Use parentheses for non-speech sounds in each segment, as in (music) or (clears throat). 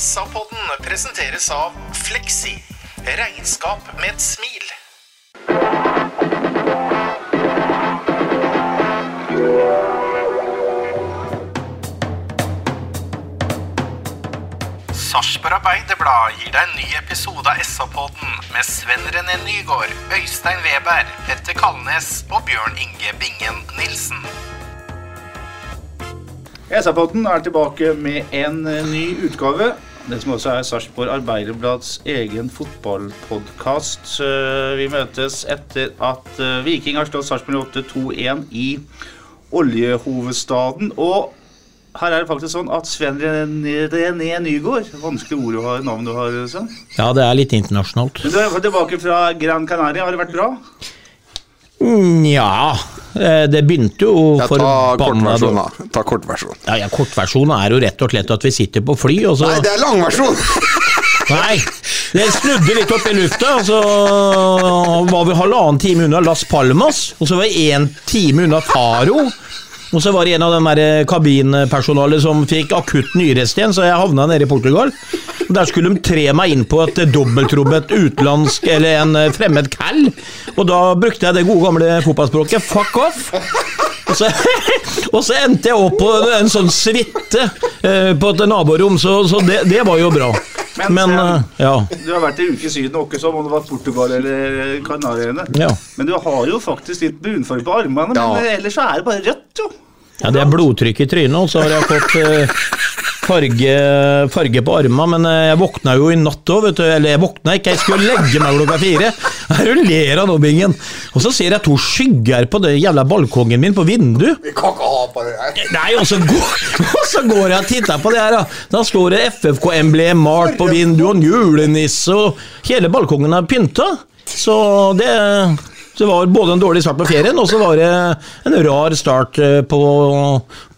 SA-podden presenteres av Fleksi. Regnskap med et smil. Sarpsborg Arbeiderblad gir deg en ny episode av SA-podden med Sven René Nygård, Øystein Weber, Petter Kalnes og Bjørn Inge Bingen Nilsen. SA-podden er tilbake med en eh, ny utgave. Det som også er Sarpsborg Arbeiderblads egen fotballpodkast. Vi møtes etter at eh, Viking har slått Sarpsborg 8-2-1 i oljehovedstaden. Og her er det faktisk sånn at Sven René René Nygård Vanskelig ord å ha navn du har, Sven. Ja, det er litt internasjonalt. Men du er tilbake fra Gran Canaria. Har det vært bra? Nja eh, Det begynte jo Ja, forbanna. Ta kortversjonen. Ja, ja, Kortversjonen er jo rett og slett at vi sitter på fly, og så Nei, det er langversjon! (laughs) Nei! Det snudde litt opp i lufta, og så var vi halvannen time unna Las Palmas, og så var vi én time unna Faro. Og så var det en av de der kabinpersonalet som fikk akutt nyrest igjen, så jeg havna nede i Portugal. Der skulle de tre meg inn på et dobbeltrommet utenlandsk eller en fremmed cal. Og da brukte jeg det gode gamle fotballspråket 'fuck off'. Og så, (laughs) og så endte jeg opp på en sånn suite eh, på et naborom, så, så det, det var jo bra. Men, Men eh, ja. Du har vært i uke Syden, og ikke som om det var Portugal eller Kanariøyene. Ja. Men du har jo faktisk litt brunfarge på armene, Ja. men ellers så er det bare rødt, jo. Ja, det er blodtrykk i trynet, og så har jeg fått eh, farge, farge på armene. Men eh, jeg våkna jo i natt òg, vet du. Eller jeg våkna ikke, jeg skulle legge meg klokka fire. (laughs) Her du ler av nå, Bingen. Og så ser jeg to skygger på det jævla balkongen min på vinduet. Vi kan ikke ha på det her. Nei, og så, går, (laughs) og så går jeg og titter på det her, da. Da står det FFK-emblem malt på vinduet, og en julenisse, og hele balkongen er pynta. Så det det var både en dårlig start på ferien, og så var det en rar start eh, på,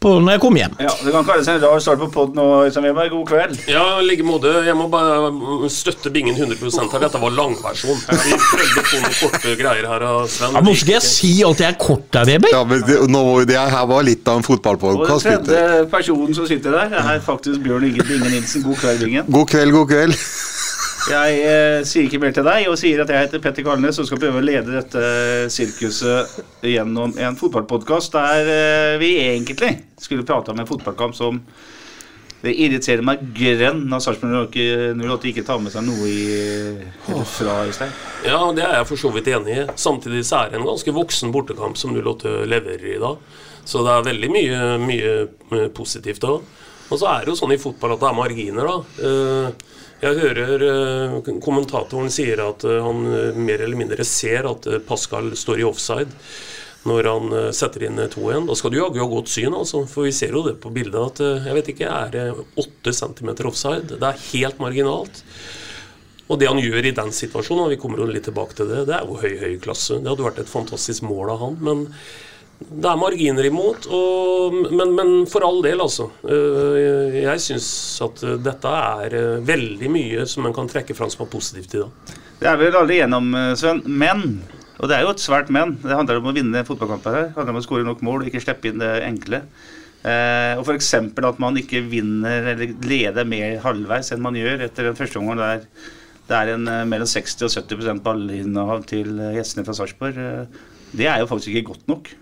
på når jeg kom hjem. Ja, Det kan kalles en rar start på poden nå, Øystein Weber. God kveld. Ja, i like måte. Jeg må bare støtte Bingen 100 her. Dette var langversjon. Vi prøvde å få noen korte greier her av Sven. Ja, nå skal jeg si alt jeg er kort der, Weber. Ja, men det, nå, det her var litt av en Og den tredje personen som sitter der, er faktisk Bjørn Inge Bingen Nilsen. God kveld, Bingen. God kveld, god kveld. Jeg eh, sier ikke mer til deg, og sier at jeg heter Petter Kalnes og skal prøve å lede dette sirkuset gjennom en fotballpodkast der eh, vi egentlig skulle prate om en fotballkamp som det irriterer meg grønn når Sarpsborg 08 ikke tar med seg noe i, fra Øystein. Ja, det er jeg for så vidt enig i. Samtidig så er det en ganske voksen bortekamp som 08 leverer i dag. Så det er veldig mye, mye eh, positivt da. Og så er det jo sånn i fotball at det er marginer, da. Jeg hører eh, kommentatoren sier at eh, han eh, mer eller mindre ser at Pascal står i offside når han setter inn eh, 2-1. Da skal du jaggu ha godt syn, altså. For vi ser jo det på bildet at jeg vet ikke, er det 8 cm offside? Det er helt marginalt. Og det han gjør i den situasjonen, og vi kommer jo litt tilbake til det, det er jo høy, høy klasse. Det hadde vært et fantastisk mål av han. Men det er marginer imot. Og, men, men for all del, altså. Øh, Jeg syns at dette er øh, veldig mye som en kan trekke fram som er positivt i dag. Det er vel alle igjennom, eh, Sven. Men, og det er jo et svært men, det handler om å vinne fotballkamper her. Det handler om å skåre nok mål ikke slippe inn det enkle. Eh, og f.eks. at man ikke vinner eller leder mer halvveis enn man gjør etter den første omgang der det er en eh, mellom 60 og 70% ballinnehav til eh, gjestene fra Sarpsborg. Eh, det er jo faktisk ikke godt nok.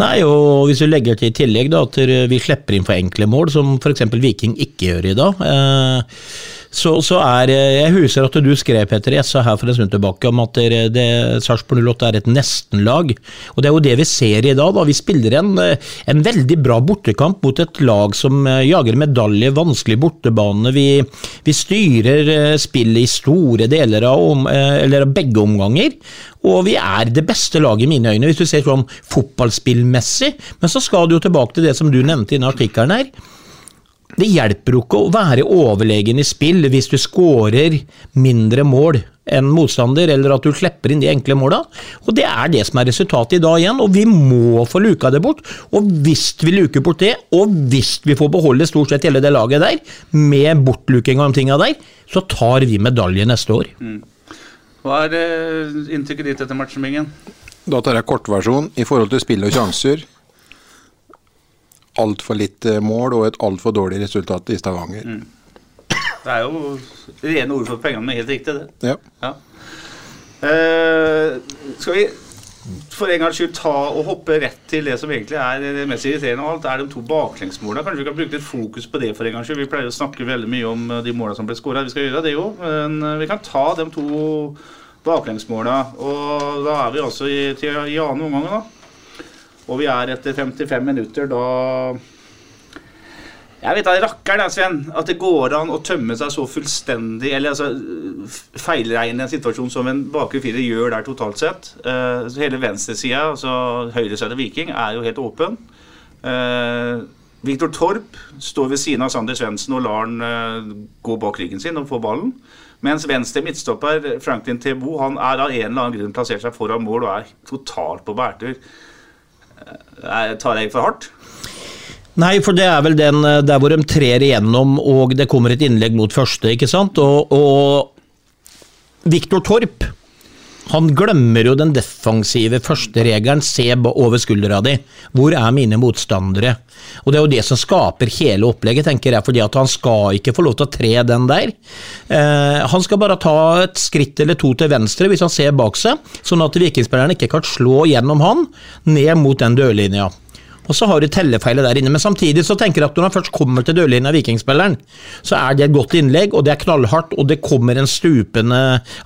Nei, og hvis du legger til i tillegg da, at vi slipper inn for enkle mål, som f.eks. Viking ikke gjør i dag, eh, så, så er Jeg husker at du skrev, Petter, jeg sa her for en stund tilbake om at det, det, Sarpsborg 08 er et nestenlag. Og det er jo det vi ser i dag. da, Vi spiller en, en veldig bra bortekamp mot et lag som eh, jager medalje, vanskelig bortebane. Vi, vi styrer eh, spillet i store deler av, om, eh, eller av begge omganger. Og vi er det beste laget i mine øyne, hvis du ser sånn fotballspillmessig. Men så skal du jo tilbake til det som du nevnte i denne artikkelen her. Det hjelper jo ikke å være overlegen i spill hvis du skårer mindre mål enn motstander, eller at du slipper inn de enkle måla. Og det er det som er resultatet i dag igjen, og vi må få luka det bort. Og hvis vi luker bort det, og hvis vi får beholde stort sett hele det laget der, med bortluking av de tinga der, så tar vi medalje neste år. Hva er eh, inntrykket ditt etter matchen, Bingen? Da tar jeg kortversjon. I forhold til spill og sjanser Altfor litt eh, mål og et altfor dårlig resultat i Stavanger. Det er jo rene ord for pengene, men helt riktig, det. Ja. Ja. Uh, skal vi for en gangs skyld ta og hoppe rett til det som egentlig er det mest irriterende av alt, er de to baklengsmålene. Kanskje vi kan bruke litt fokus på det for en gangs skyld. Vi pleier å snakke veldig mye om eh, de målene som ble skåra. Vi skal gjøre det jo, men vi kan ta de to baklengsmålene. Og da er vi altså i, til, i annen omgang, da. Og vi er etter 55 minutter da jeg vet da rakkeren, Sven, at det går an å tømme seg så fullstendig Eller altså feilregne en situasjon som en bakre firer gjør der totalt sett. Uh, hele venstresida, altså høyresida til Viking, er jo helt åpen. Uh, Viktor Torp står ved siden av Sander Svendsen og lar han uh, gå bak ryggen sin og få ballen. Mens venstre midtstopper Franklin Tebo han er av en eller annen grunn plassert seg foran mål og er totalt på bærtur. Eh, tar jeg for hardt? Nei, for det er vel den eh, der hvor de trer igjennom og det kommer et innlegg mot første, ikke sant? Og, og Viktor Torp, han glemmer jo den defensive førsteregelen, se over skuldra di. Hvor er mine motstandere? Og det er jo det som skaper hele opplegget, tenker jeg, fordi at han skal ikke få lov til å tre den der. Eh, han skal bare ta et skritt eller to til venstre hvis han ser bak seg, sånn at vikingspillerne ikke kan slå gjennom han ned mot den dørlinja. Og så har du tellefeilet der inne, men samtidig så tenker jeg at når han først kommer til dørlinja, vikingspilleren, så er det et godt innlegg, og det er knallhardt, og det kommer en stupende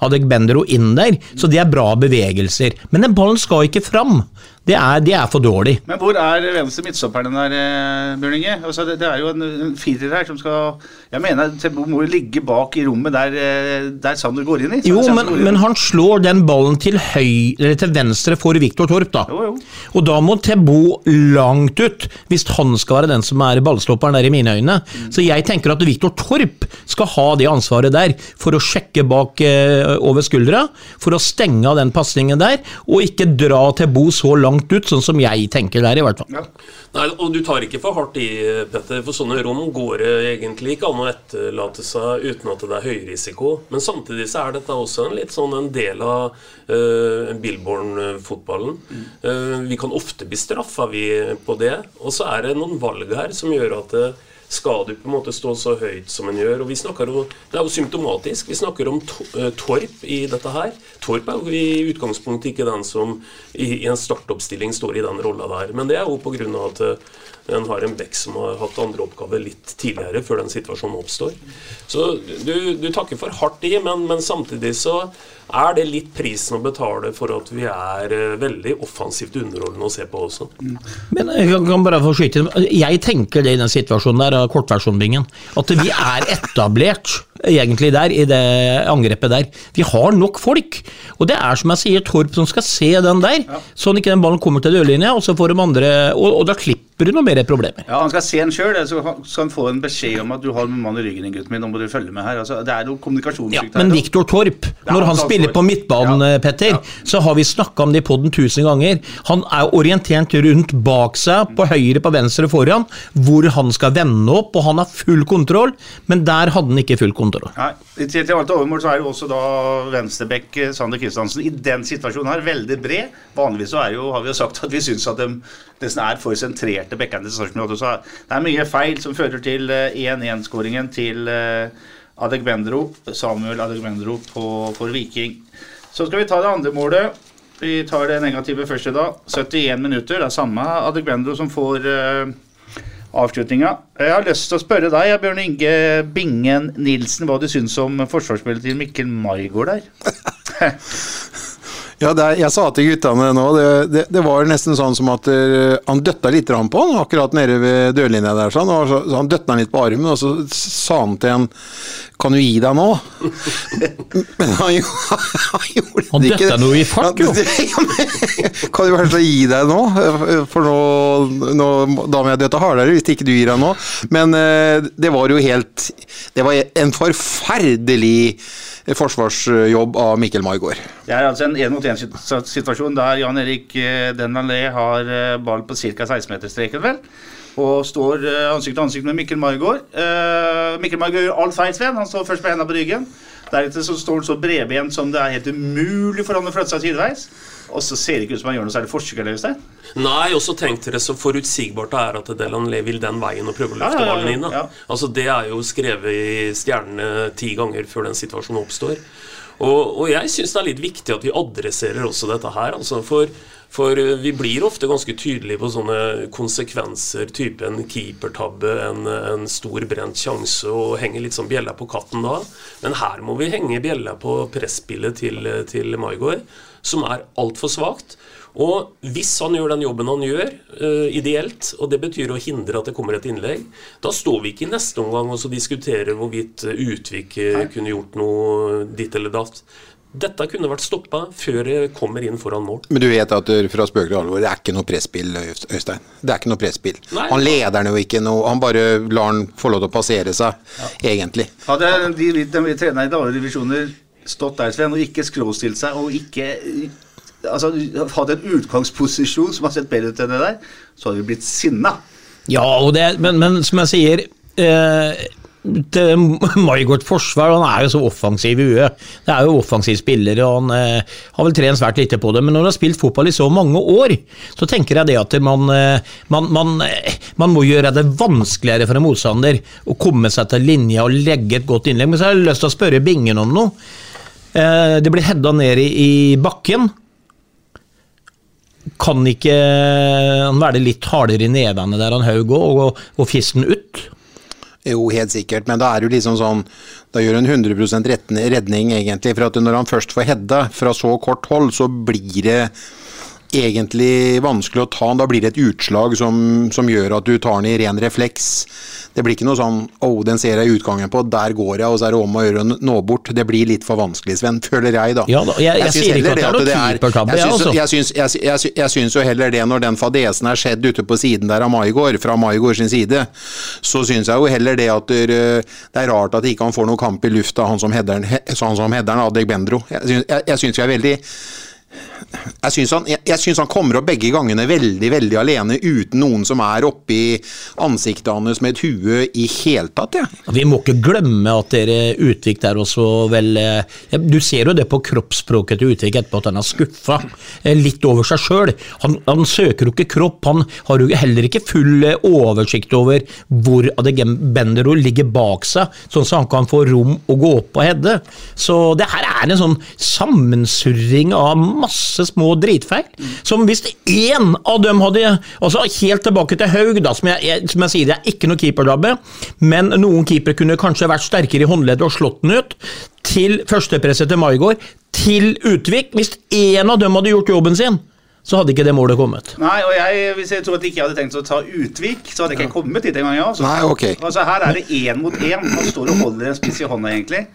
Adegbendero inn der, så det er bra bevegelser. Men den ballen skal ikke fram. Det er, de er for dårlig. Men hvor er venstre midtstopperen der, eh, Bjørn Inge? Altså, det, det er jo en, en firer her som skal Jeg mener Tebo må ligge bak i rommet der, eh, der Sander går inn i. Jo, men, inn men han slår den ballen til, høy, eller til venstre for Viktor Torp, da. Jo, jo. Og da må Tebo langt ut, hvis han skal være den som er ballstopperen der, i mine øyne. Så jeg tenker at Viktor Torp skal ha det ansvaret der, for å sjekke bak eh, over skuldra, for å stenge av den pasningen der, og ikke dra Tebo så langt ut, sånn som jeg tenker der, i hvert fall. Nei, og du tar ikke for hardt i, Petter, for sånne rom går det egentlig ikke an å etterlate seg uten at det er høy risiko. Men samtidig så er dette også en litt sånn en del av uh, Billborn-fotballen. Eh, vi kan ofte bli straffa vi på det, og så er det noen valg her som gjør at eh, skal du på en måte stå så høyt som en gjør? Og vi snakker jo, Det er jo symptomatisk. Vi snakker om to, uh, Torp i dette her. Torp er jo i utgangspunktet ikke den som i, i en startoppstilling står i den rolla der. Men det er jo pga. at eh, en har en bekk som har hatt andre oppgaver litt tidligere, før den situasjonen oppstår. Så du, du takker for hardt i, men, men samtidig så er det litt prisen å betale for at vi er eh, veldig offensivt underholdende å se på også. Men jeg kan- bare få skyte inn. Jeg tenker det i den situasjonen der, kortversjonbingen, at vi er etablert egentlig der, i det angrepet der. Vi har nok folk. Og det er som jeg sier, Torp som skal se den der, sånn ikke den ballen kommer til dørlinja, og så får de andre Og, og da klipper du noe mer problemer. Ja, Han skal se en sjøl, så skal han få en beskjed om at du har en mann i ryggen, din, gutten min, nå må du følge med her. Altså, det er noe Ja, kommunikasjonssvikt men. Viktor Torp, når han han spiller på midtbanen, Ja. Petter, Ja. så har vi snakka om det i poden tusen ganger. Han er orientert rundt bak seg, på høyre, på venstre, foran, hvor han skal vende opp, og han har full kontroll, men der hadde han ikke full kontroll. Nei, I til til alt overmål så er jo også da venstrebekk eh, Sander Kristiansen i den situasjonen her veldig bred. Vanligvis så er jo, har vi jo sagt at vi syns at de nesten er for sentrerte bekkene til Sarpsborg 8. Så det er mye feil som fører til eh, 1-1-skåringen til eh, Adegbendro, Samuel Adegbendro på, for Viking. Så skal vi ta det andre målet. Vi tar det negative første da. 71 minutter. Det er samme Adegbendro som får eh, avslutninga. Jeg har lyst til å spørre deg, Bjørn Inge Bingen Nilsen, hva du syns om forsvarsspillet til Mikkel Maigård der? (laughs) Ja, er, jeg sa til guttene nå, det, det, det var nesten sånn som at eh, han døtta litt på han, akkurat nede ved dørlinja der. Sånn, og så, så han døtta han litt på armen, og så sa han til en Kan du gi deg nå? (laughs) Men han, han gjorde Han det ikke. Han døtta noe i fart, jo. Ja, (laughs) men, kan du være så gi deg nå? For nå, nå da må jeg døtte hardere hvis ikke du gir deg nå. Men eh, det var jo helt Det var en forferdelig forsvarsjobb av Mikkel Maigård. Det er altså en én-mot-én-situasjon der Jan Erik eh, Denalé har eh, ball på ca. 16-meterstreken, vel. Og står eh, ansikt til ansikt med Mikkel Margaard. Eh, Mikkel Margaard gjør alt feil, Sven. Han står først med hendene på ryggen. Deretter så står han så bredbent som det er helt umulig for han å flytte seg sideveis. Og så ser det ikke ut som han gjør noe særlig. Øystein. Nei, og så tenk dere så forutsigbart det er at Delanley vil den veien og prøver å løfte ballen inn. Ja. Altså Det er jo skrevet i stjernene ti ganger før den situasjonen oppstår. Og, og jeg syns det er litt viktig at vi adresserer også dette her. Altså for, for eh, vi blir ofte ganske tydelige på sånne konsekvenser, type en keepertabbe, en, en stor brent sjanse, og henger litt sånn bjella på katten da. Men her må vi henge bjella på presspillet til, til Maigård, som er altfor svakt. Og hvis han gjør den jobben han gjør, uh, ideelt, og det betyr å hindre at det kommer et innlegg, da står vi ikke i neste omgang og så diskuterer hvorvidt eh, Utvik eh, kunne gjort noe ditt eller datt. Dette kunne vært stoppa før det kommer inn foran mål. Men du vet at fra spøk til alvor, det er ikke noe presspill, Øystein. Det er ikke noe presspill. Han leder den jo ikke noe, han bare lar han få lov til å passere seg, egentlig. Hadde de, de, de trenerne i alle divisjoner stått der, Sven, og ikke skråstilt seg, og ikke altså, hatt en utgangsposisjon som har sett bedre ut enn det der, så hadde vi blitt sinna. Ja, og det, men, men som jeg sier eh, til Maigårds forsvar han er jo så offensiv i huet. Det er jo offensiv spiller, og han eh, har vel trent svært lite på det. Men når han har spilt fotball i så mange år, så tenker jeg det at man, eh, man, man, eh, man må gjøre det vanskeligere for en motstander å komme seg til linja og legge et godt innlegg. Men så har jeg lyst til å spørre Bingen om noe. Eh, det blir hedda ned i, bakken. Kan ikke han være litt hardere i nevene der han Haug òg, og, og fissen ut? Jo, helt sikkert, men da er det jo liksom sånn Da gjør han 100% redning, egentlig. For at når han først får hedda fra så kort hold, så blir det egentlig vanskelig å ta den. Da blir det et utslag som, som gjør at du tar den i ren refleks. Det blir ikke noe sånn 'Å, den ser jeg utgangen på, der går jeg', og så er det om å gjøre å nå bort. Det blir litt for vanskelig, Sven, (laughs) føler jeg, da. Ja da, jeg- jeg syns heller ikke at det er keepertabbe, Jeg jeg, syns- jeg jeg, jeg, jeg syns jo heller det, når den fadesen er skjedd ute på siden der av Maigård, fra Maigård sin side, så syns jeg jo heller det at eh, det er rart at ikke han får noen kamp i lufta, han som header'n, he- han som headeren Adek Bendro. Jeg jeg, jeg syns vi er veldig jeg syns, han, han kommer opp begge gangene veldig veldig alene, uten noen som er oppi ansiktet hans med et hue i hele tatt. Ja. Vi må ikke glemme at dere Utvik der også vel eh, Du ser jo det på kroppsspråket til Utvik etterpå at han er skuffa. eh, Litt over seg sjøl. Han, han søker jo ikke kropp. Han har jo heller ikke full eh, oversikt over hvor Adegem Bendero ligger bak seg, sånn at han kan få rom å gå opp og Hedde. Så det her er en sånn sammensurring av masse små dritfeil. Som hvis én av dem hadde altså Helt tilbake til Haug, da, som jeg, jeg, som jeg sier, det er ikke noe keeperdabbe, men noen keepere kunne kanskje vært sterkere i håndleddet og slått den ut. Til førstepresset til Maigård, til Utvik. Hvis én av dem hadde gjort jobben sin, så hadde ikke det målet kommet. Nei, og jeg, Hvis jeg tror at jeg ikke hadde tenkt å ta Utvik, så hadde jeg ikke kommet dit engang. Ja. Altså, Nei, ok. altså, her er det én mot én. Han står og holder en spiss i hånda, egentlig.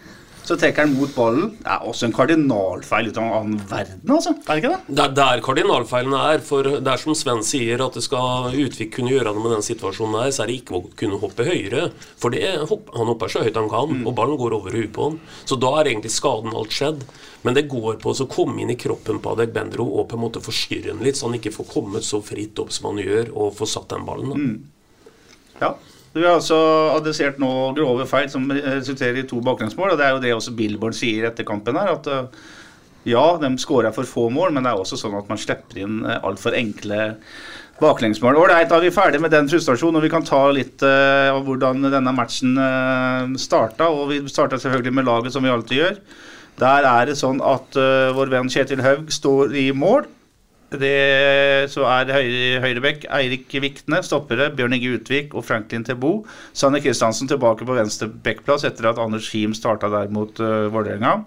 Så trekker han mot ballen. Det er også en kardinalfeil ut av en annen verden, altså. Er det ikke det? Det er der kardinalfeilen er. For det er som Sven sier, at det skal Utvik kunne gjøre det med den situasjonen der, så er det ikke å kunne hoppe høyere. For det, han hopper så høyt han kan, og ballen går over huet på han. Så da er egentlig skaden alt skjedd. Men det går på å komme inn i kroppen på Adek Bendro og på en måte forstyrre han litt, så han ikke får kommet så fritt opp som han gjør, og få satt den ballen. Da. Ja. Vi har altså adressert nå grove feil som resulterer i to baklengsmål. Og det er jo det også Billborn sier etter kampen her. At eh, ja, de skårer for få mål, men det er også sånn at man slipper inn eh, altfor enkle baklengsmål. Ålreit, da er vi ferdig med den frustrasjonen, og vi kan ta litt av av hvordan denne matchen uh, starta. Og vi starta selvfølgelig med laget, som vi alltid gjør. Der er det sånn at uh, vår venn Kjetil Haug står i mål. Det, så er høyre, høyrebekk Eirik Vikne, stoppere Bjørn Inge Utvik og Franklin Tebo. Sanne Kristiansen tilbake på venstre bekkplass etter at Anders Him starta der mot uh, Vålerenga.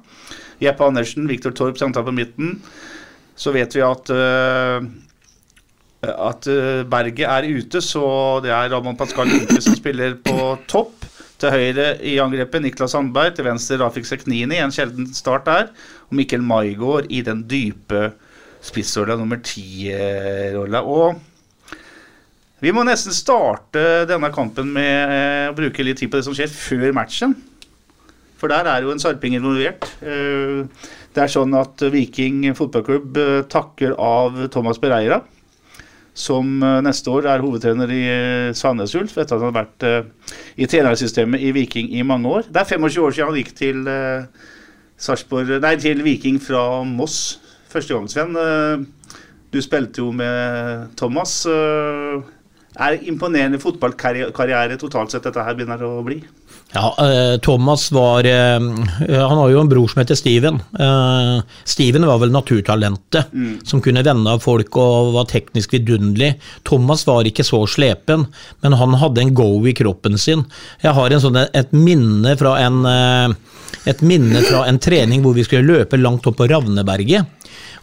Jeppe Andersen, Viktor Torp sentra på midten. så vet vi at uh, at uh, Berget er ute, så det er Ramon Pascal Linke som spiller på topp. Til høyre i angrepet Niklas Sandberg, til venstre Rafik Seknini, en sjelden start der. Og Mikkel Maigård i den dype spissrolla, nummer ti-rolla. Og vi må nesten starte denne kampen med eh, å bruke litt tid på det som skjer før matchen. For der er jo en sarping involvert. Eh, Det er sånn at Viking fotballklubb eh, takker av Thomas Bereira, som eh, neste år er hovedtrener i eh, Sandnes Ulf, etter at han har vært eh, i trenersystemet i Viking i mange år. Det er 25 år siden han gikk til, Sarsborg, nei, til Viking fra Moss første gang, Sven. Eh, Du spilte jo med Thomas. eh, Er imponerende fotballkarriere totalt sett dette her begynner å bli? Ja, eh, Thomas var Han har jo en bror som heter Steven. Steven var vel naturtalentet som kunne vende av folk og var teknisk vidunderlig. Thomas var ikke så slepen, men han hadde en go i kroppen sin. Jeg har en sånn, et minne fra en et minne fra en trening hvor vi skulle løpe langt opp på Ravneberget.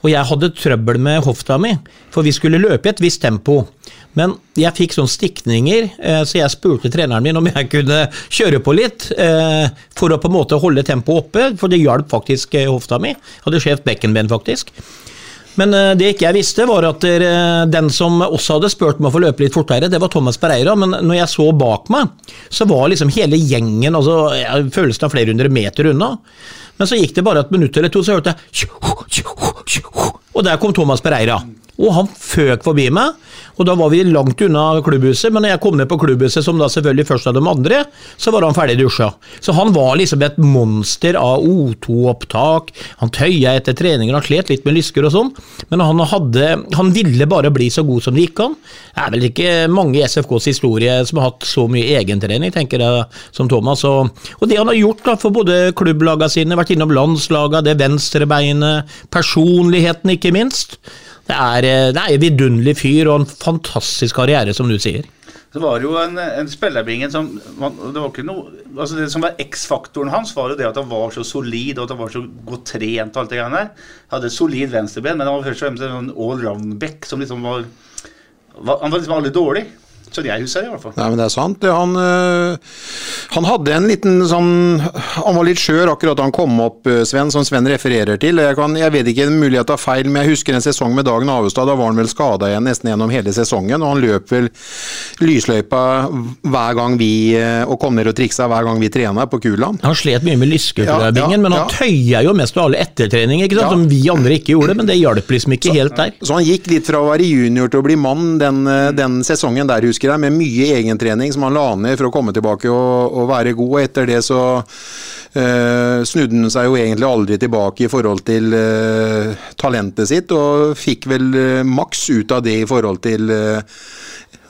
Og jeg hadde trøbbel med hofta mi, for vi skulle løpe i et visst tempo. Men jeg fikk sånne stikninger, eh, så jeg spurte treneren min om jeg kunne kjøre på litt eh, for å på en måte holde tempoet oppe, for det hjalp faktisk eh, hofta mi. Hadde skjevt bekkenben, faktisk. Men det ikke jeg visste, var at den som også hadde spurt meg å få løpe litt fortere, det var Thomas Pereira. Men når jeg så bak meg, så var liksom hele gjengen altså, følelsen av flere hundre meter unna. Men så gikk det bare et minutt eller to, så hørte jeg Og der kom Thomas Pereira. Og han føk forbi meg, og da var vi langt unna klubbhuset. Men når jeg kom ned på klubbhuset, som da selvfølgelig først av de andre, så var han ferdig dusja. Så han var liksom et monster av O2-opptak. Han tøya etter treninger, han slet litt med lysker og sånn. Men han, hadde, han ville bare bli så god som det gikk an. Det er vel ikke mange i SFKs historie som har hatt så mye egentrening, tenker jeg, som Thomas. Og, og det han har gjort da, for både klubblagene sine, vært innom landslagene, det venstrebeinet, personligheten ikke minst. Eh, det er en vidunderlig fyr og en fantastisk karriere, som du sier. Så var det jo en, en spillerbingen som man, det, var ikke noe, altså det som var X-faktoren hans, var jo det at han var så solid og at han var så godt trent. og alt det greiene der. Hadde solid venstreben, men han var først og fremst en all round-back som liksom var, var Han var liksom aldri dårlig. Så jeg husker det, i hvert fall. Nei, men det er sant. Det, han, øh, han hadde en liten sånn Han var litt skjør akkurat da han kom opp, øh, Sven, som Sven refererer til. Jeg, kan, jeg vet ikke, mulig jeg tar feil, men jeg husker en sesong med Dagen Avestad. Da var han vel skada igjen nesten gjennom hele sesongen, og han løp vel lysløypa hver gang vi øh, Og kom ned og triksa hver gang vi trena på Kulan. Han slet mye med lysker, Ja, ja, men han ja. tøya jo mest med alle ettertreninger, ikke sant? Ja. som vi andre ikke gjorde. Men det hjalp liksom ikke helt der. Så han gikk litt fra å være junior til å bli mann den, den sesongen der, husker jeg, med mye egentrening som han la ned for å komme tilbake og, og være god. Etter det så øh, snudde han seg jo egentlig aldri tilbake i forhold til øh, talentet sitt, og fikk vel øh, maks ut av det i forhold til øh,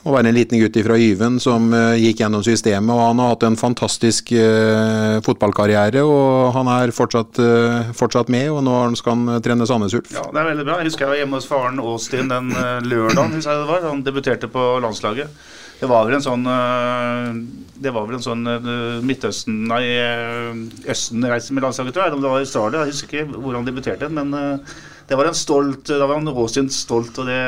å være en liten gutt fra Yven som øh, gikk gjennom systemet. og Han har hatt en fantastisk øh, fotballkarriere, og han er fortsatt, øh, fortsatt med. og Nå skal han trene Sandnes Ulf. Ja, det er veldig bra. Jeg husker jeg var hjemme hos faren Austin den eh, lørdagen hvis jeg det var. Han debuterte på landslaget. Det var vel en sånn eh, Det var vel en sånn eh, Midtøsten Nei, eh, Østen-reise med landslaget, tror jeg. Om det var Australia. Jeg husker ikke hvor han debuterte, men eh, det var en stolt Da var han Austin stolt, og det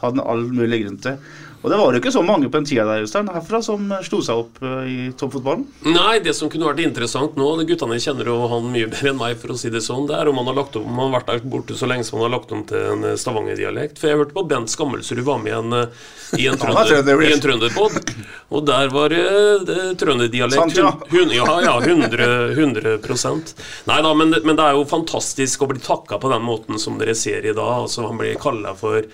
hadde han all mulig grunn til. Og det var jo ikke så mange på den tida der Øystein, herfra som slo seg opp eh, i toppfotballen. Nei, det som kunne vært interessant nå de Guttene kjenner jo han mye bedre enn meg, for å si det sånn. Det er om han har lagt om han har vært der borte så lenge som han har lagt om til en eh, Stavanger-dialekt. For jeg hørte på Bent Skammelsrud var med i en, eh, i en, (laughs) trønder, i en trønderpod. Og der var det, trønderdialekt. Ja, ja, 100, 100 Nei da, men, men det er jo fantastisk å bli takka på den måten som dere ser i dag. Altså, han blir kalla for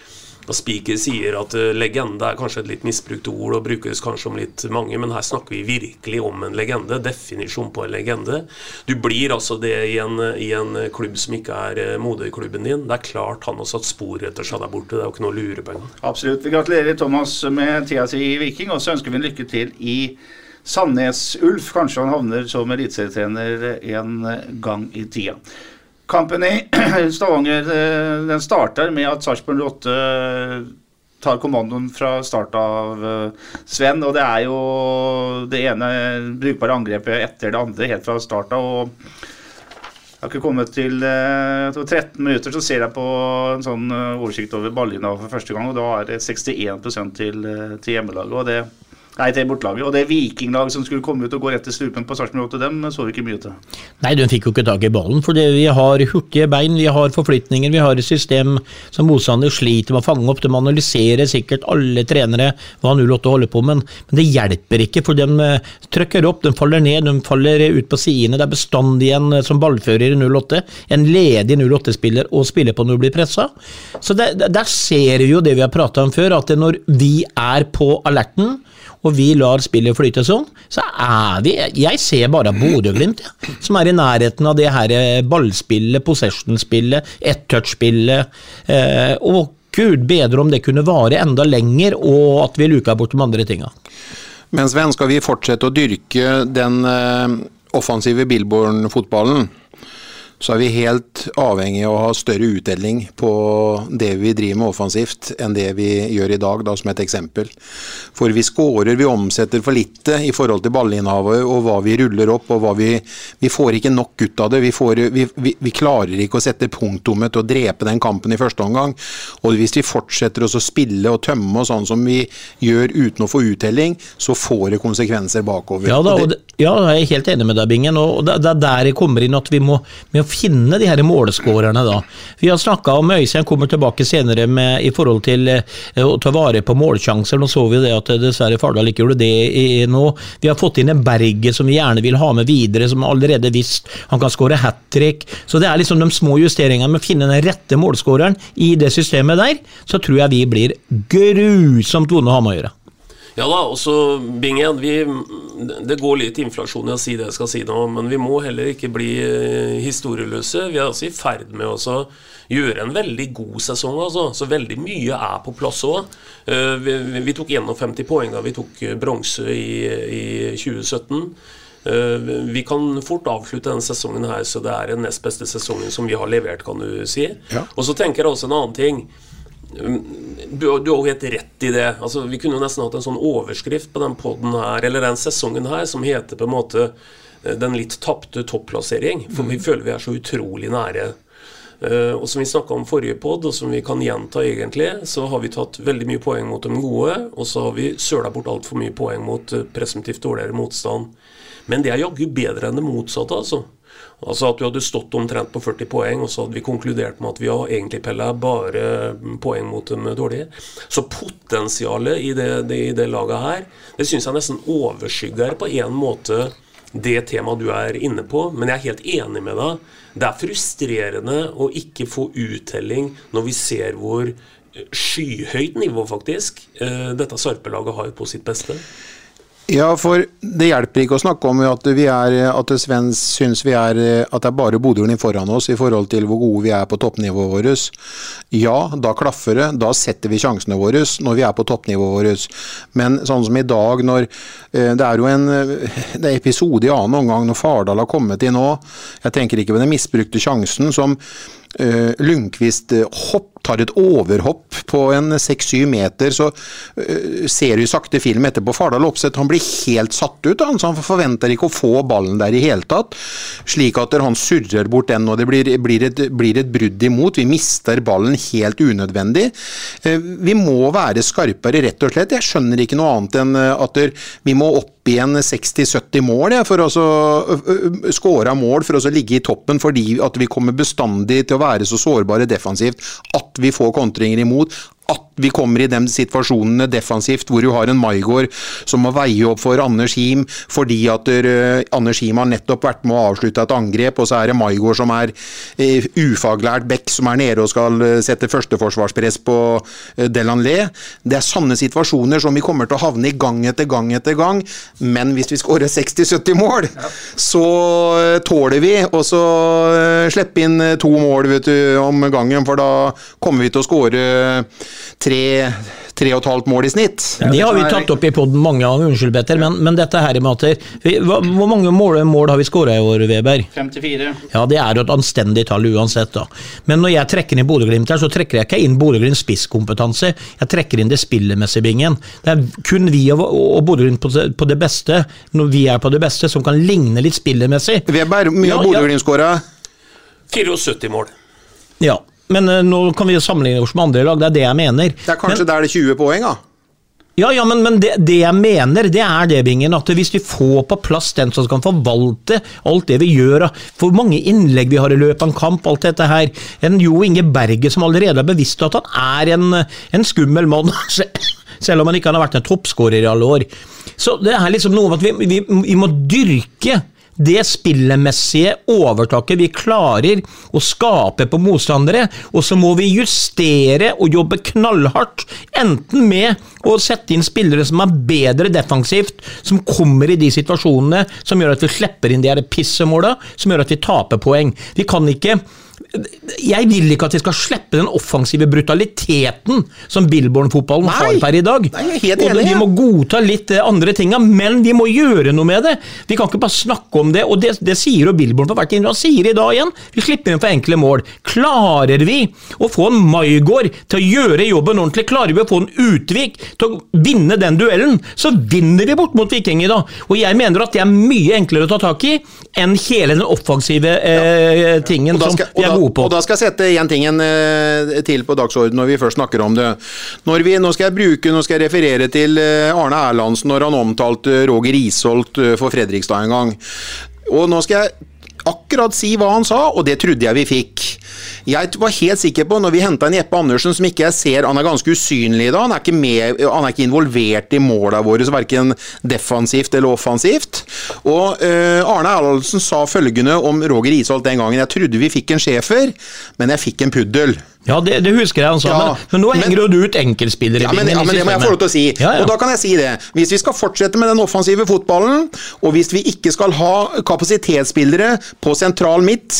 og Spiker sier at eh, legende er kanskje et litt misbrukt ord og brukes kanskje om litt mange, men her snakker vi virkelig om en legende. Definisjon på en legende. Du blir altså det i en, i en klubb som ikke er eh, moderklubben din. Det er klart han har satt spor etter seg der borte, det er jo ikke noe å lure på engang. Absolutt. Vi gratulerer Thomas med tida si i Viking, og så ønsker vi en lykke til i Sandnes Ulf. Kanskje han havner som eliteserietrener en gang i tida. Kampen i (clears throat) Stavanger eh, den starter med at Sarpsborg 8 tar kommandoen fra start av eh, Sven. Og det er jo det ene brukbare angrepet etter det andre helt fra start av. og har ikke kommet til eh, jeg tror 13 minutter, så ser jeg på en sånn eh, oversikt over ballinna for første gang, og da er det 61 til, eh, til hjemmelaget. og det Nei, til bortelaget. Og det vikinglaget som skulle komme ut og gå rett til strupen på Sarpsborg 8, dem så vi ikke mye til. Nei, de fikk jo ikke tak i ballen, for vi har hurtige bein, vi har forflytninger, vi har et system som motstander sliter med å fange opp. De analyserer sikkert alle trenere hva 08 holder på med, men, det hjelper ikke, for de eh, trykker opp, de faller ned, de faller ut på sidene. Det er bestandig en eh, som ballfører i 08, en ledig 08-spiller å spille på når du blir pressa. Så det- der ser vi jo det vi har prata om før, at når vi er på alerten, og vi lar spillet flyte sånn, så er vi Jeg ser bare Bodø-Glimt, som er i nærheten av det her eh, ballspillet, possession-spillet, ett-touch-spillet. Eh, og gud bedre om det kunne vare enda lenger, og at vi luka bort de andre tinga. Men Sven, skal vi fortsette å dyrke den eh, offensive Billborn-fotballen, så er vi helt avhengig av å ha større utdeling på det vi driver med offensivt, enn det vi gjør i dag, da, som et eksempel. For vi skårer, vi omsetter for lite i forhold til ballinnehavet og hva vi ruller opp. og hva Vi vi får ikke nok ut av det. Vi, får, vi, vi, vi klarer ikke å sette punktummet til å drepe den kampen i første omgang. Og hvis vi fortsetter å spille og tømme oss sånn som vi gjør uten å få uttelling, så får det konsekvenser bakover. Ja, da, Og og det- ja, jeg er helt enig med deg, Bingen. og Det er der det kommer inn at vi må, med å finne de her målskårerne. da. Vi har snakka om Øystein kommer tilbake senere med, i forhold til eh, å ta vare på målsjanser. Nå så vi det at eh, dessverre Fardal ikke gjorde det i, nå. Vi har fått inn en Berge som vi gjerne vil ha med videre, som allerede visst han kan skåre hat trick. Så det er liksom de små justeringene med å finne den rette målskåreren i det systemet der, så tror jeg vi blir grusomt vonde å ha med å gjøre. Ja da, og så Bingen, vi, det går litt inflasjon i å si det jeg skal si nå, men vi må heller ikke bli eh, historieløse. Vi er altså i ferd med å gjøre en veldig god sesong, altså. Så veldig mye er på plass òg. Vi, vi- vi tok 51 poeng da vi tok eh, bronse i, i 2017. Eh, Vi kan fort avslutte denne sesongen her så det er den nest beste sesongen som vi har levert, kan du si. Og så tenker jeg også en annen ting. Du, har- du har jo helt rett i det. Altså, vi kunne jo nesten hatt en sånn overskrift på den podden her, eller den sesongen her, som heter på en måte eh, Den litt tapte topplassering. For vi føler vi er så utrolig nære. Eh, og som vi snakka om forrige pod, og som vi kan gjenta egentlig, så har vi tatt veldig mye poeng mot de gode, og så har vi søla bort altfor mye poeng mot uh, presumptivt dårligere motstand. Men det er jaggu bedre enn det motsatte, altså. Altså at du hadde stått omtrent på 40 poeng, og så hadde vi konkludert med at vi har egentlig pella bare poeng mot dem dårlige. Så potensialet i det, det, i det laget her, det syns jeg nesten overskygger på en måte det temaet du er inne på, men jeg er helt enig med deg. Det er frustrerende å ikke få uttelling når vi ser hvor skyhøyt nivå faktisk dette dette Sarpelaget har på sitt beste. Ja, for det hjelper ikke å snakke om at vi er, at Sven syns vi er at det er bare Bodø-Glimt foran oss i forhold til hvor gode vi er på toppnivået vårt. Ja, da klaffer det. Da setter vi sjansene våre når vi er på toppnivået vårt. Men sånn som i dag, når eh, Det er jo en det er episode i annen omgang når Fardal har kommet inn nå. Jeg tenker ikke på den misbrukte sjansen som uh, Lundqvist eh, hopp, tar et overhopp på en 6-7 meter, så uh, ser du sakte film etterpå. Fardal Opseth han blir helt satt ut. Han, så han forventer ikke å få ballen der i hele tatt. Slik at han surrer bort den, og det blir, blir, et, blir et brudd imot. Vi mister ballen helt unødvendig. Uh, vi må være skarpere, rett og slett. Jeg skjønner ikke noe annet enn at der, vi må opp i en 60-70 mål for å så, ø, ø, mål for å ligge i toppen, fordi at vi kommer bestandig til å være så sårbare defensivt at vi får kontringer imot. At vi kommer i de situasjonene defensivt hvor du har en Maigård som må veie opp for Anders Him fordi at uh, Anders Him har nettopp vært med å avslutte et angrep, og så er det Maigård som er uh, ufaglært back som er nede og skal uh, sette førsteforsvarspress på uh, Delanlé. Det er sånne situasjoner som vi kommer til å havne i gang etter gang etter gang, men hvis vi skårer 60-70 mål, så uh, tåler vi så uh, slippe inn to mål vet du, om gangen, for da kommer vi til å skåre tre, tre og et halvt mål i snitt. Det har vi tatt opp i poden mange ganger, unnskyld Petter, men, men dette her med at det- vi, hva, Hvor mange mål, mål har vi skåra i år, Weber? 54. Ja, det er jo et anstendig tall uansett, da. Men når jeg trekker inn Bodø-Glimt her, så trekker jeg ikke inn Bodø-Glimts spisskompetanse. Jeg trekker inn det spillemessige bingen. Det er kun vi og, og Bodø-Glimt på, det- på det beste, når vi er på det beste, som kan ligne litt spillemessig. Weber, mye Ja, har ja. Bodø-Glimt skåra? 74 mål. Ja, men eh, nå kan vi jo sammenligne oss med andre lag, det er det jeg mener. Det er kanskje der det er 20 poeng, da. Ja, ja, men, men det, det jeg mener, det er det, Bingen, at hvis vi får på plass den som kan forvalte alt det vi gjør, for mange innlegg vi har i løpet av en kamp, alt dette her En Jo Inge Berge som allerede er bevisst at han er en, en skummel mann, (laughs) selv om han ikke har vært en toppskårer i alle år. Så det er liksom noe med at vi, vi, vi må dyrke det spillemessige overtaket vi klarer å skape på motstandere, og så må vi justere og jobbe knallhardt, enten med å sette inn spillere som er bedre defensivt, som kommer i de situasjonene som gjør at vi slipper inn de pissemåla, som gjør at vi taper poeng. Vi kan ikke jeg vil ikke at vi skal slippe den offensive brutaliteten som Billborn-fotballen har per i dag. Nei, jeg er helt og enig, Vi må godta litt eh, andre tinga, men vi må gjøre noe med det. Vi kan ikke bare snakke om det, og det, det sier jo Billborn på hvert innlegg. Han sier i dag igjen vi slipper inn for enkle mål. Klarer vi å få en Maigård til å gjøre jobben ordentlig, klarer vi å få en Utvik til å vinne den duellen, så vinner vi bort mot Viking i dag. Og jeg mener at det er mye enklere å ta tak i enn hele den offensive eh, tingen som vi er da, gode på. og da skal jeg sette én ting eh, til på dagsordenen når vi først snakker om det. Vi, nå skal jeg bruke, nå skal jeg referere til eh, Arne Erlandsen når han omtalte Roger Isholt eh, for Fredrikstad en gang. Og nå skal jeg akkurat si hva han sa, og det trodde jeg vi fikk. Jeg var helt sikker på, når vi henta en Jeppe Andersen som ikke jeg ser Han er ganske usynlig da, han er ikke, med, han er ikke involvert i måla våre, verken defensivt eller offensivt. Og uh, Arne Erlandsen sa følgende om Roger Isholt den gangen. Jeg trodde vi fikk en schæfer, men jeg fikk en puddel. Ja, det, det husker jeg han sa, Ja, men, men nå men- henger jo du ut enkeltspillere. Ja, men, ja, men det må jeg få lov til å si. Ja, ja. Og da kan jeg si det. Hvis vi skal fortsette med den offensive fotballen, og hvis vi ikke skal ha kapasitetsspillere på sentral midt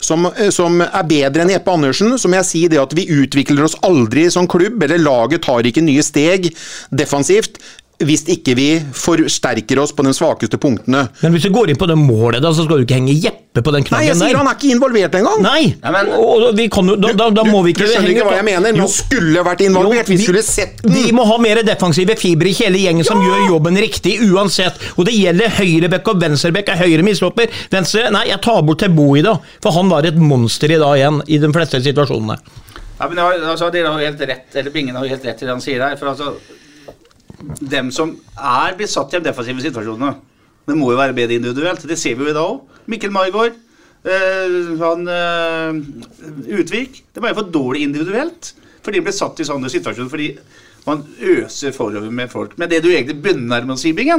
som, eh, som er bedre enn Jeppe Andersen, så må jeg si det at vi utvikler oss aldri som klubb, eller laget tar ikke nye steg defensivt. Hvis ikke vi forsterker oss på de svakeste punktene. Men hvis du går inn på det målet, da, så skal du ikke henge Jeppe på den knaggen der. Nei, jeg sier der. han er ikke involvert engang! Nei! Ja, men- og og vi kan jo, da, da, da må vi ikke Du skjønner ikke hva jeg mener, men han skulle vært involvert. Vi skulle sett den. Vi må ha mer defensive fibre i hele gjengen som gjør jobben riktig uansett. Og det gjelder høyrebekk og venstrebekk. Er høyre mislopper? venstre Nei, jeg tar bort Tebo i dag, for han var et monster i dag igjen, i de fleste situasjonene. Ja, men har- altså, Dere har jo helt rett, eller Bingen har jo helt rett i det han sier her. For altså, dem som er blitt satt i de defensive situasjonene, det må jo være bedre individuelt. Det ser vi jo i dag òg. Mikkel Maigård, øh, han øh, Utvik. Det var jo for dårlig individuelt. Fordi de ble satt i sånne situasjoner fordi man øser forover med folk. Men det du egentlig begynner med å si, Ja.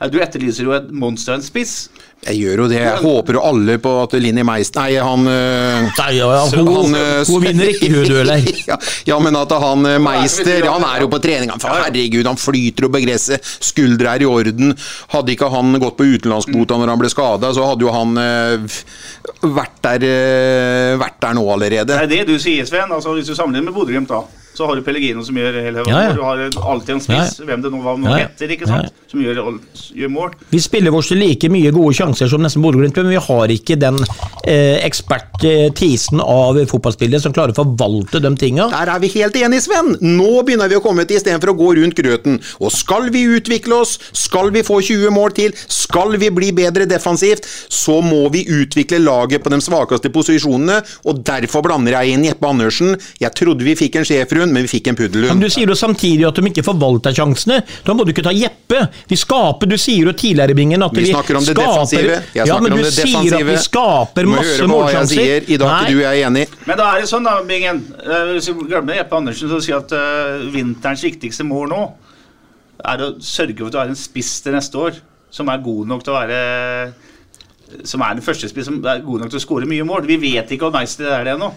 er at du etterlyser jo et monster og en spiss. Jeg gjør jo det. Jeg håper jo alle på at Linni Meist Nei, han øh, Nei, ja, ja, hun, han, øh, hun vinner ikke hun-dueller. (laughs) ja, ja, men at han det Meister Han er jo på trening. Herregud, han flyter over gresset. Skuldre er i orden. Hadde ikke han gått på utenlandskvota når han ble skada, så hadde jo han vært, der, vært der nå allerede. Det er det du sier, Sven. Altså, hvis du sammenligner med Bodø-Glimt, da, så har du Pellegrino som gjør hele Ja, ja. Du har alltid en spiss, Ja, ja. hvem det nå var nå Ja, ja. heter, ikke sant? Ja, som gjør, gjør mål. Vi spiller vårt like mye gode sjanser som nesten Bodø-Glimt, men vi har ikke den eh, ekspertisen av fotballspillere som klarer å forvalte de tinga. Der er vi helt enige, Sven. Nå begynner vi å komme til istedenfor å gå rundt grøten. Og skal vi utvikle oss, skal vi få 20 mål til, skal vi bli bedre defensivt, så må vi utvikle laget på de svakeste posisjonene. Og derfor blander jeg inn Jeppe Andersen. Jeg trodde vi fikk en schæferhund, men vi fikk en Men puddelhund. du sier jo samtidig at de ikke forvalter sjansene. Da må du ikke ta Jeppe. Vi skaper, Du sier jo tidligere, Bingen, at Vi vi, snakker om det skaper, defensive. Jeg ja, men om du det sier at vi skaper Du må masse høre hva jeg målsjanser. sier. I dag er ikke du jeg er enig. Men da er det sånn, da, Bingen. eh, Hvis vi glemmer Jeppe Andersen, så sier at uh, vinterens viktigste mål nå er å sørge for at du har en spiss til neste år som er god nok til å være som er den første spiss som er god nok til å skåre mye mål. Vi vet ikke om Meister er det ennå.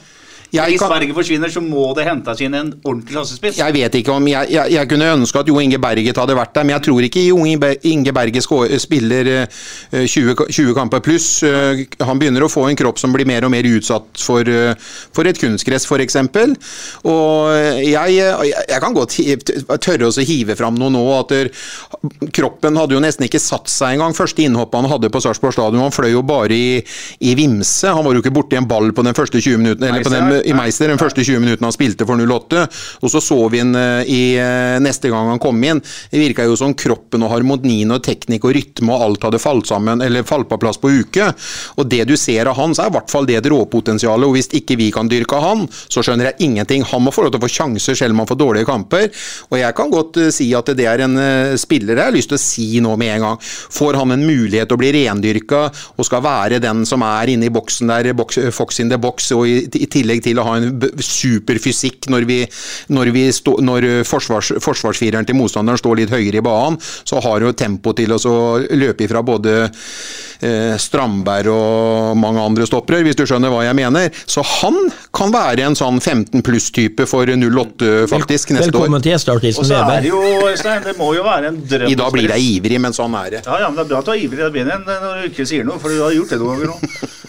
Hvis kan- Berge forsvinner, så må det hentes inn en ordentlig klassespiss. Jeg vet ikke om jeg, jeg, jeg kunne ønske at Jo Inge Berget hadde vært der, men jeg tror ikke Jo Inge Berget spiller eh, 20, 20 kamper pluss. Eh, Han begynner å få en kropp som blir mer og mer utsatt for, eh, for et kunstgress, f.eks. Og jeg, jeg, jeg kan godt tørre å hive fram noe nå. at der, Kroppen hadde jo nesten ikke satt seg engang. Første innhoppet han hadde på Sarpsborg stadion, han fløy jo bare i, i vimse. Han var jo ikke borti en ball på den første 20 minuttene, eller på den i Meister, den første 20 minuttene han spilte for 08. Og så så vi han eh, i eh, neste gang han kom inn. Det virka jo som kroppen og harmonien og teknikk og rytme og alt hadde falt sammen, eller falt på plass på uke. Og det du ser av han, så er i hvert fall det et råpotensial. Og hvis ikke vi kan dyrke han, så skjønner jeg ingenting. Han må få lov til å få sjanser selv om han får dårlige kamper. Og jeg kan godt eh, si at det er en spiller jeg har lyst til å si nå med en gang. Får han en mulighet til å bli rendyrka og skal være den som er inne i boksen der, box, Fox in the box, og i, i tillegg til å ha en superfysikk når, vi, når, vi stå, når forsvars, forsvarsfireren til motstanderen står litt høyere i banen, så har jo tempo til å løpe ifra både eh, Strandberg og mange andre stoppere, hvis du skjønner hva jeg mener. Så han kan være en sånn 15 pluss-type for 08 faktisk neste år. Velkommen til gjesteartisten så er Weber. det det må jo være en drøm I dag blir jeg ivrig, men sånn er det. Ja, ja, men det er bra at du er ivrig i begynnelsen når du ikke sier noe, for du har gjort det noen ganger nå.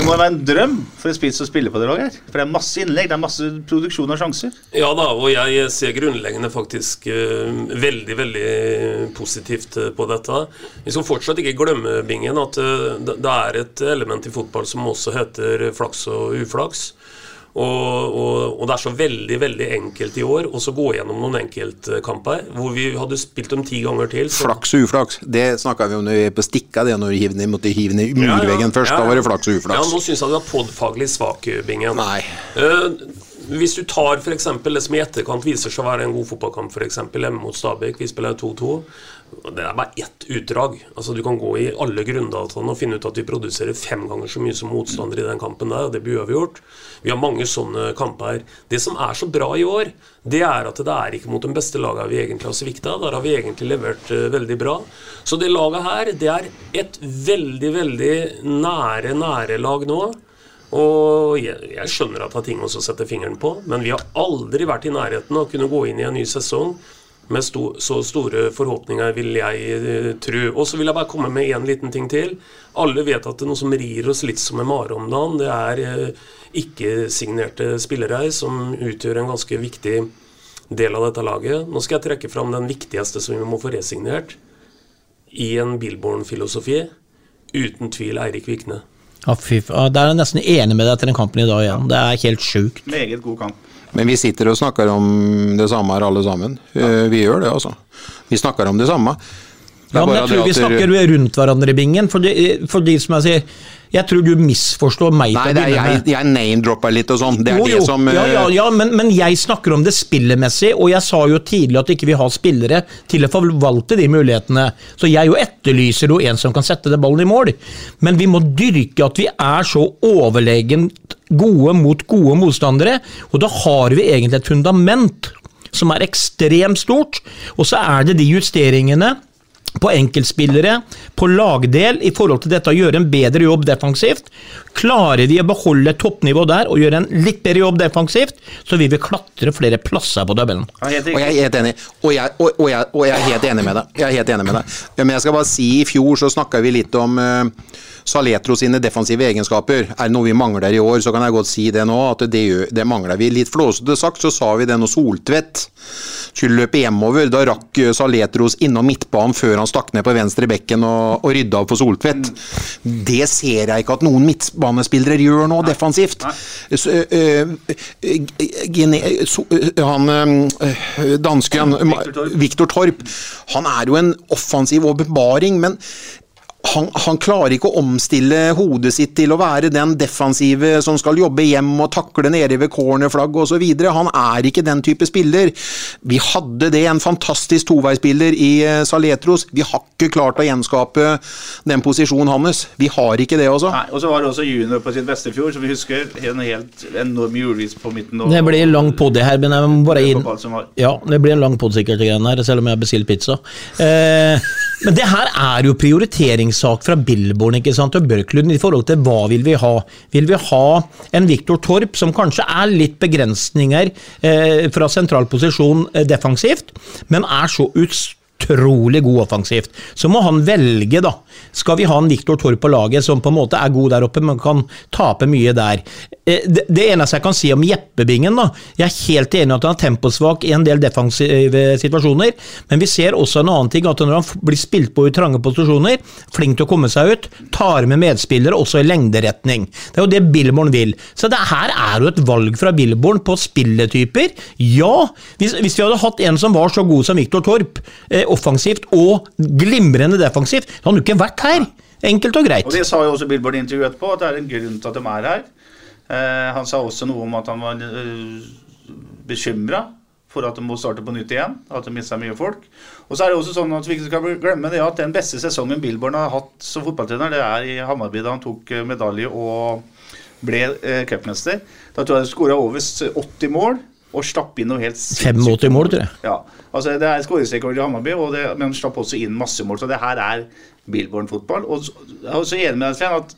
Det må være en drøm for en spiss å spille på det laget her. For det er masse innlegg, det er masse produksjon og sjanser. Ja da, og jeg ser grunnleggende faktisk uh, veldig, veldig positivt eh, på dette. Vi skal fortsatt ikke glemme, Bingen, at uh, det er et element i fotball som også heter flaks og uflaks. Og, og, og det er så veldig veldig enkelt i år å så gå gjennom noen enkeltkamper hvor vi hadde spilt dem ti ganger til. så- Flaks og uflaks. Det snakka vi om når vi på stikka, det når vi måtte hive ned murveggen først. Da var det flaks og uflaks. Ja, nå syns jeg du er podfaglig svak, Bingen. Nei. Uh, hvis du tar for det som i etterkant viser seg å være en god fotballkamp, f.eks. hjemme mot Stabæk, vi spiller 2-2. Det er bare ett utdrag. Altså Du kan gå i alle grunndataene og finne ut at vi produserer fem ganger så mye som motstander i den kampen der, og det blir vi gjort. Vi har mange sånne kamper. Det som er så bra i år, det er at det er ikke mot den beste laget vi egentlig har svikta. Der har vi egentlig levert uh, veldig bra. Så det laget her, det er et veldig, veldig nære, nære lag nå. Og jeg, jeg skjønner at det er ting å sette fingeren på, men vi har aldri vært i nærheten av å kunne gå inn i en ny sesong med sto, så store forhåpninger, vil jeg uh, tro. Og så vil jeg bare komme med én liten ting til. Alle vet at det er noe som rir oss litt som en mare om dagen. Det er uh, ikke-signerte spillere som utgjør en ganske viktig del av dette laget. Nå skal jeg trekke fram den viktigste som vi må få resignert i en Billborn-filosofi. Uten tvil Eirik Vikne. Ja, fy Der er jeg nesten enig med deg etter den kampen i dag igjen. Det er helt sjukt. Meget god kamp. Men vi sitter og snakker om det samme her alle sammen. Ja. Vi gjør det, altså. Vi snakker om det samme. Det Ja, men jeg tror vi snakker rundt hverandre i bingen. Fordi, fordi som jeg sier, jeg tror du misforstår meg Nei, det er, jeg, jeg name-dropper litt og sånn. Det er Jo, det jo. som uh... ja, ja, ja, men, men jeg snakker om det spillemessig, og jeg sa jo tidlig at ikke vi har spillere til å forvalte de mulighetene. Så jeg jo etterlyser jo en som kan sette det ballen i mål. Men vi må dyrke at vi er så overlegent gode mot gode motstandere, og da har vi egentlig et fundament som er ekstremt stort, og så er det de justeringene på enkeltspillere, på lagdel, i forhold til dette å gjøre en bedre jobb defensivt. Klarer vi å beholde toppnivået der og gjøre en litt bedre jobb defensivt, så vil vi klatre flere plasser på tabellen. Ja, Og jeg er helt enig. Og jeg, og, og, jeg, og jeg er helt enig med deg. Jeg er helt enig med deg. Men jeg skal bare si, i fjor så snakka vi litt om uh, Saletro sine defensive egenskaper. Er det noe vi mangler i år, så kan jeg godt si det nå, at det, det mangler vi. Litt flåsete sagt så sa vi det når Soltvedt skulle løpe hjemover. Da rakk eh, Saletros innom midtbanen før han stakk ned på venstre bekken og, og rydda opp for Soltvedt. Det ser jeg ikke at noen midtbanespillere gjør nå, defensivt. Så, han eh, dansken. Viktor Torp, han er jo en offensiv åpenbaring, men han, han klarer ikke å omstille hodet sitt til å være den defensive som skal jobbe hjem og takle nede ved cornerflagg osv. Han er ikke den type spiller. Vi hadde det, en fantastisk toveispiller i eh, Saletros. Vi har ikke klart å gjenskape den posisjonen hans. Vi har ikke det, altså. Nei, og så var det også junior på sitt beste i fjor, som vi husker. En helt enorm julevis på midten. Og, Det blir lang pod det her, men jeg må bare inn. Ja, det blir en lang pod sikkert, greiene her, selv om jeg har bestilt pizza. Eh, (laughs) men det her er jo prioriteringssak fra Billborn ikke sant, og Børklund i forhold til hva vil vi ha. Vil vi ha en Viktor Torp som kanskje er litt begrensninger eh, fra sentral posisjon eh, defensivt, men er så ut, utrolig god offensivt. Så må han velge, da. Skal vi ha en Viktor Torp på laget som på en måte er god der oppe, men kan tape mye der? Eh, Det, eneste jeg kan si om Jeppebingen, da Jeg er helt enig at han er temposvak i en del defensive situasjoner, men vi ser også en annen ting, at når han blir spilt på i trange posisjoner, flink til å komme seg ut, tar med medspillere også i lengderetning. Det er jo det Billborn vil. Så det her er jo et valg fra Billborn på spilletyper. Ja, hvis, hvis vi hadde hatt en som var så god som Viktor Torp, eh, offensivt og glimrende defensivt, så hadde jo ikke vært her. Enkelt og greit. Og Det sa jo også Billboard i intervjuet etterpå, at det er en grunn til at de er her. Eh, han sa også noe om at han var øh, bekymra for at de må starte på nytt igjen. At de mista mye folk. Og så er det også sånn at vi ikke skal glemme det at den beste sesongen Billborn har hatt som fotballtrener, det er i Hammarby da han tok eh, medalje og ble eh, cupmester. Da tror jeg de skåra over 80 mål og slapp inn noe helt 85 mål, tror jeg. ja, altså Det er skåringsrekord i Hammarby, og det, men han slapp også inn masse mål. Så det her er Billborn-fotball. Og jeg er også enig med deg, Svein, at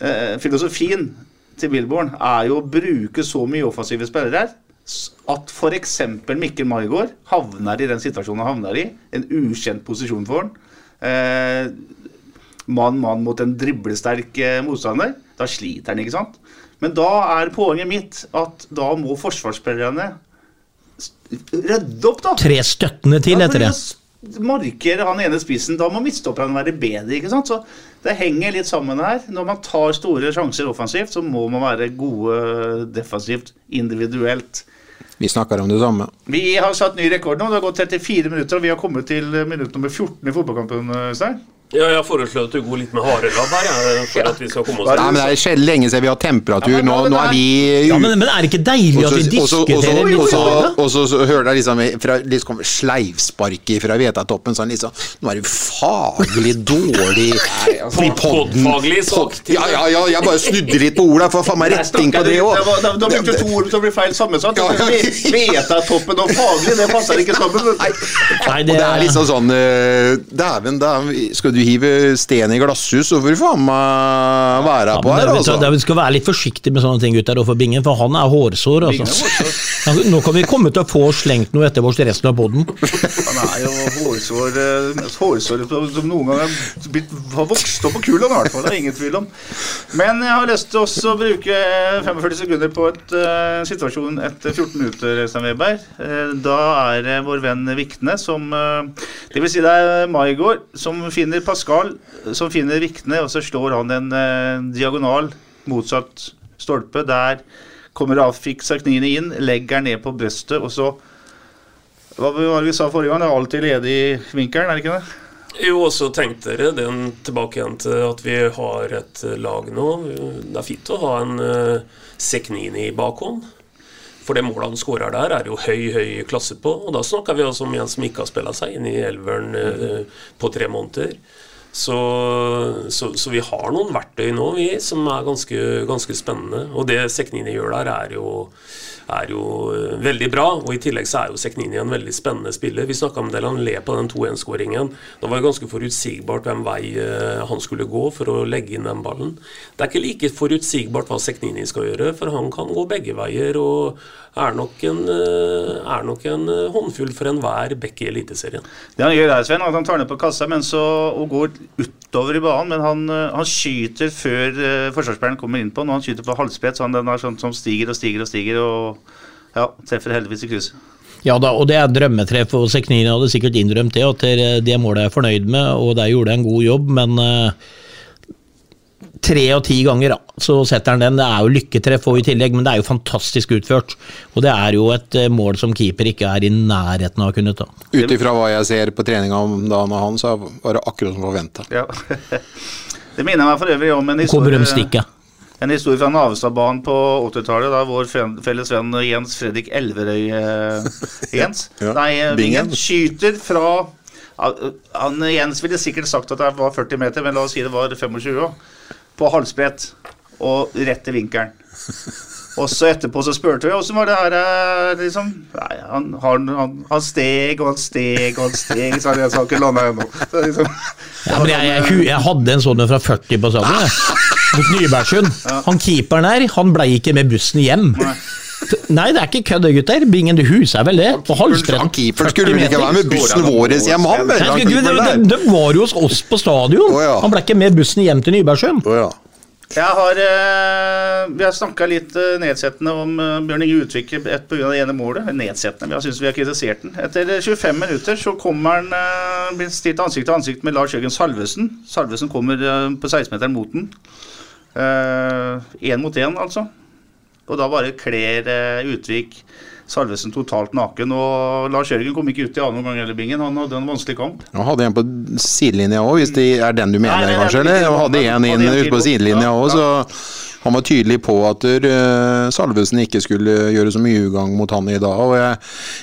eh, filosofien til Billborn er jo å bruke så mye offensive spillere her at f.eks. Mikkel Maigård havner i den situasjonen han havner i. En ukjent posisjon for han. Eh, Mann-mann mot en driblesterk eh, motstander. Da sliter han, ikke sant? Men da er poenget mitt at da må forsvarsspillerne redde opp, da. Tre støttende til etter det. Markere han ene spissen. Da må midtstopperne være bedre. ikke sant? Så Det henger litt sammen her. Når man tar store sjanser offensivt, så må man være gode defensivt individuelt. Vi snakker om det samme. Vi har satt ny rekord nå. Det har gått 34 minutter, og vi har kommet til minutt nummer 14 i fotballkampen. Stein. Ja, jeg foreslår at du går litt med harelabb her, for at vi skal komme oss Nei, men Det er sjelden lenge siden vi har temperatur. Ja, men Nå, nå er vi Ja, men, men er det ikke deilig at vi diskuterer og så- hører jeg liksom fra liksom sleivsparket fra Vetatoppen sånn liksom Nå er du faglig dårlig (laughs) i podden. Podfaglig sagt. Ja, ja, ja, jeg bare snudde litt på orda, for faen meg retting på det Da, òg. da, da brukte du to ord som blir feil sammensatt. Vetatoppen. Og faglig, det passer ikke sammen. Nei, det er liksom sånn eh, Dæven, dæven, skal du hive sten i glasshus, så får du faen meg være Ja, på her, det- altså. det- Vi skal være litt forsiktige med sånne ting gutter, for Bingen, for han er hårsår. Altså. er hårsår. (laughs) Nå kan vi komme til å få slengt noe etter oss resten av poden. Han er jo hårsår, eh, hårsår som noen gang har blitt, har vokst opp på kulen, i hvert fall. Det er ingen tvil om. Men jeg har lyst til også å bruke 45 sekunder på et, uh, situasjon etter 14 minutter, Stein Weber. Uh, da er det vår venn Vikne som uh, Det vil si det er Maigård som finner Pascal, som finner viktene, og så slår han en eh, diagonal motsatt stolpe. Der kommer Afik Saknini inn, legger ned på brøstet, og så hva var det vi sa forrige gang? Det er alltid ledig i vinkelen, er det ikke det? Jo, og så tenkte dere den tilbake igjen til at vi har et eh, lag nå. Det er fint å ha en uh, Seknini i bakhånd. For det målet han skårer der, er jo høy, høy klasse på. Og da snakker vi altså om en som ikke har spilla seg inn i elveren eh, på tre måneder. Så, så, så vi har noen verktøy nå, vi, som er ganske, ganske spennende. Og det Seknini gjør der, er jo, er jo eh, veldig bra. Og i tillegg så er jo Seknini en veldig spennende spiller. Vi snakka om Delanlé på den 2-1-skåringen. Da var det ganske forutsigbart hvem vei eh, han skulle gå for å legge inn den ballen. Det er ikke like forutsigbart hva Seknini skal gjøre, for han kan gå begge veier. og er nok en, eh, er nok en håndfull for enhver bekk i Eliteserien. Det han gjør her, Sven, at han tar ned på kassa men så, og går utover i banen, men han, han skyter før forsvarsspilleren kommer inn på den, og han skyter på halvspett, så han den er sånn som stiger og stiger og stiger, og ja, treffer heldigvis i krysset. Ja da, og det er drømmetreff, og Seknini hadde sikkert innrømt det, at det, det målet er jeg fornøyd med, og der gjorde jeg en god jobb, men eh, tre av ti ganger så setter han den. Det er jo lykketreff og i tillegg, men det er jo fantastisk utført. Og det er jo et eh, mål som keeper ikke er i nærheten av å kunne ta. Ut ifra hva jeg ser på treninga om dagen av han, så var det akkurat som forventa. Ja. (laughs) det minner meg for øvrig om en Kommer historie, de stikket? En historie fra Navestadbanen på 80-tallet, da vår felles venn Jens Fredrik Elverøy eh, (laughs) Jens, Ja, nei, eh, Bingen. Skyter fra han, Jens ville sikkert sagt at det var 40 meter, men la oss si det var 25 også, på halvsprett og rett i vinkelen. Og så etterpå så spurte vi åssen var det her eh, liksom Nei, han, han, han, han steg og han steg og han steg, så han jeg sa ikke landa ennå. Liksom, Ja, jeg, jeg, jeg hadde en sånn fra 40 på sammen jeg. Mot Nybergsund. Han keeperen her, han blei ikke med bussen hjem. Nei, det er ikke kødd, gutter. Bingen, du huser vel det? På. Han keeper skulle vel ikke være med bussen vår hjem, han vel? Nei, skulle der. var jo hos oss på stadion. Oh, ja. Han ble ikke med bussen hjem til Nybergsund. Oh, ja. Jeg har, eh, vi har snakka litt eh, nedsettende om eh, Bjørn Inge Utvik pga. det ene målet. Nedsettende, vi har syntes vi har kritisert den. Etter 25 minutter så kommer han eh, blir stilt ansikt til ansikt med Lars Jørgen Salvesen. Salvesen kommer eh, på 16-meteren mot den. Én mot én, altså. Og da bare kler eh, Utvik Salvesen totalt naken. Og Lars Jørgen kom ikke ut i annen omgang heller, Bingen. Han hadde en vanskelig kamp. Han hadde en på sidelinja òg, hvis det er den du mener, Nei, kanskje? eller? Han hadde en inn ute på sidelinja Ja, òg, så han var tydelig på at uh, Salvesen ikke skulle gjøre så mye ugagn mot han i dag. og Jeg,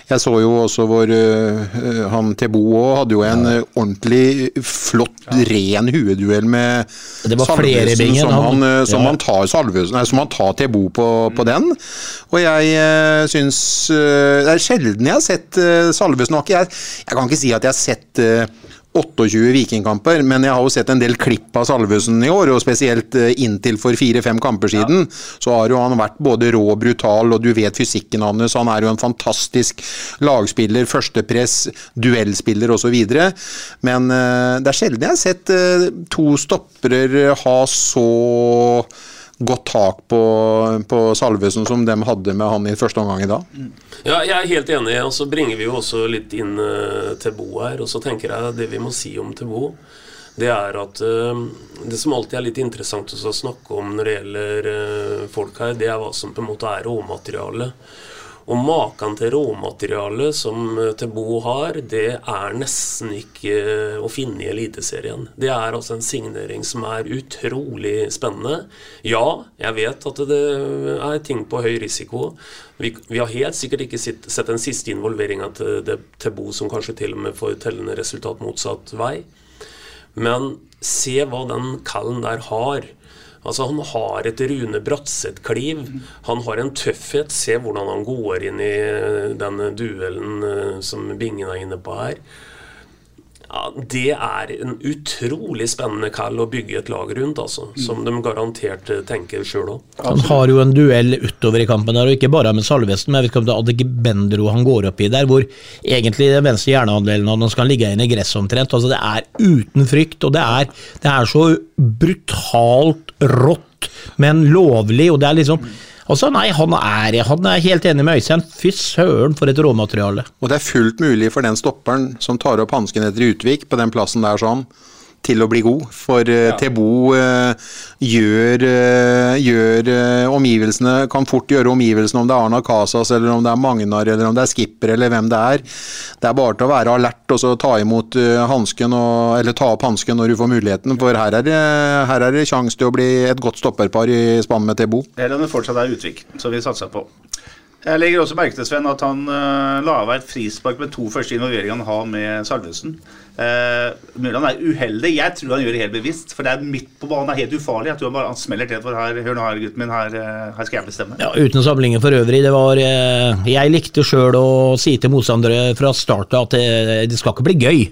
jeg så jo også hvor uh, han Tebo òg hadde jo en ja. ordentlig flott, ren hueduell med bingen, som han- han, som ja. han tar Salvesen, nei, som han tar Tebo på, på den. Og jeg uh, syns uh, Det er sjelden jeg har sett Salvesen. Jeg, jeg kan ikke si at jeg har sett 28 vikingkamper, men jeg har jo sett en del klipp av Salvesen i år, og spesielt uh, inntil for fire-fem kamper siden, så har jo han vært både rå og brutal, og du vet fysikken hans. Han er jo en fantastisk lagspiller, førstepress, duellspiller osv. Men uh, det er sjelden jeg har sett uh, to stoppere ha så godt tak på, på Salvesen som de hadde med han i første omgang i dag. Ja, jeg er helt enig. Og så bringer vi jo også litt inn uh, Bo her. Og så tenker jeg det vi må si om til Bo, det er at uh, det som alltid er litt interessant å snakke om når det gjelder uh, folk her, det er hva som på en måte er råmaterialet. Og maken til råmateriale som Tebo til Bo har, det er nesten ikke eh, å finne i Eliteserien. Det er altså en signering som er utrolig spennende. Ja, jeg vet at det er ting på høy risiko. Vi, vi har helt sikkert ikke sett, sett den siste involveringa til, Tebo som kanskje til og med får tellende resultat motsatt vei. Men se hva den kallen der har. Altså Han har et Rune Bratseth-kliv. Han har en tøffhet. Se hvordan han går inn i den duellen eh, som Bingen er inne på her. Ja, Det er en utrolig spennende kall å bygge et lag rundt, altså. Som de garantert eh, tenker sjøl òg. Han har jo en duell utover i kampen, der, og ikke bare med Salvesen, men jeg vet ikke om det er Adegbendro han går opp i der, hvor egentlig den venstre hjerneandelen av den skal ligge inn i gresset omtrent. Altså, det er uten frykt, og det er, det er så brutalt rått, men lovlig, og det er liksom Altså, nei, han er, han er helt enig med Øystein. Fy søren, for et råmateriale. Og det er fullt mulig for den stopperen som tar opp hansken etter Utvik på den plassen der sånn, til å bli god. For uh, Tebo eh, gjør, eh, gjør eh, omgivelsene Kan fort gjøre omgivelsene, om det er Arna Casas, eller om det er Magnar, eller om det er Skipper, eller hvem det er. Det er bare til å være alert og så ta imot hansken, og- eller ta opp hansken når du får muligheten. For her er det, her er det sjanse til å bli et godt stopperpar i spann med Tebo. Eller om det fortsatt er Utvik, som vi satser på. Jeg legger også merke til Sven, at han uh, la av et frispark med to første involveringene han har med Salvesen. Uh, Mørland er uheldig. Jeg tror han gjør det helt bevisst. For det er midt på banen. Det er helt ufarlig. Jeg tror han bare han smeller til for her. Hør nå her, gutten min. Her, uh, her skal jeg bestemme. Ja, Uten sammenligning for øvrig. Det var, eh, jeg likte sjøl å si til motstandere fra start at det, det skal ikke bli gøy.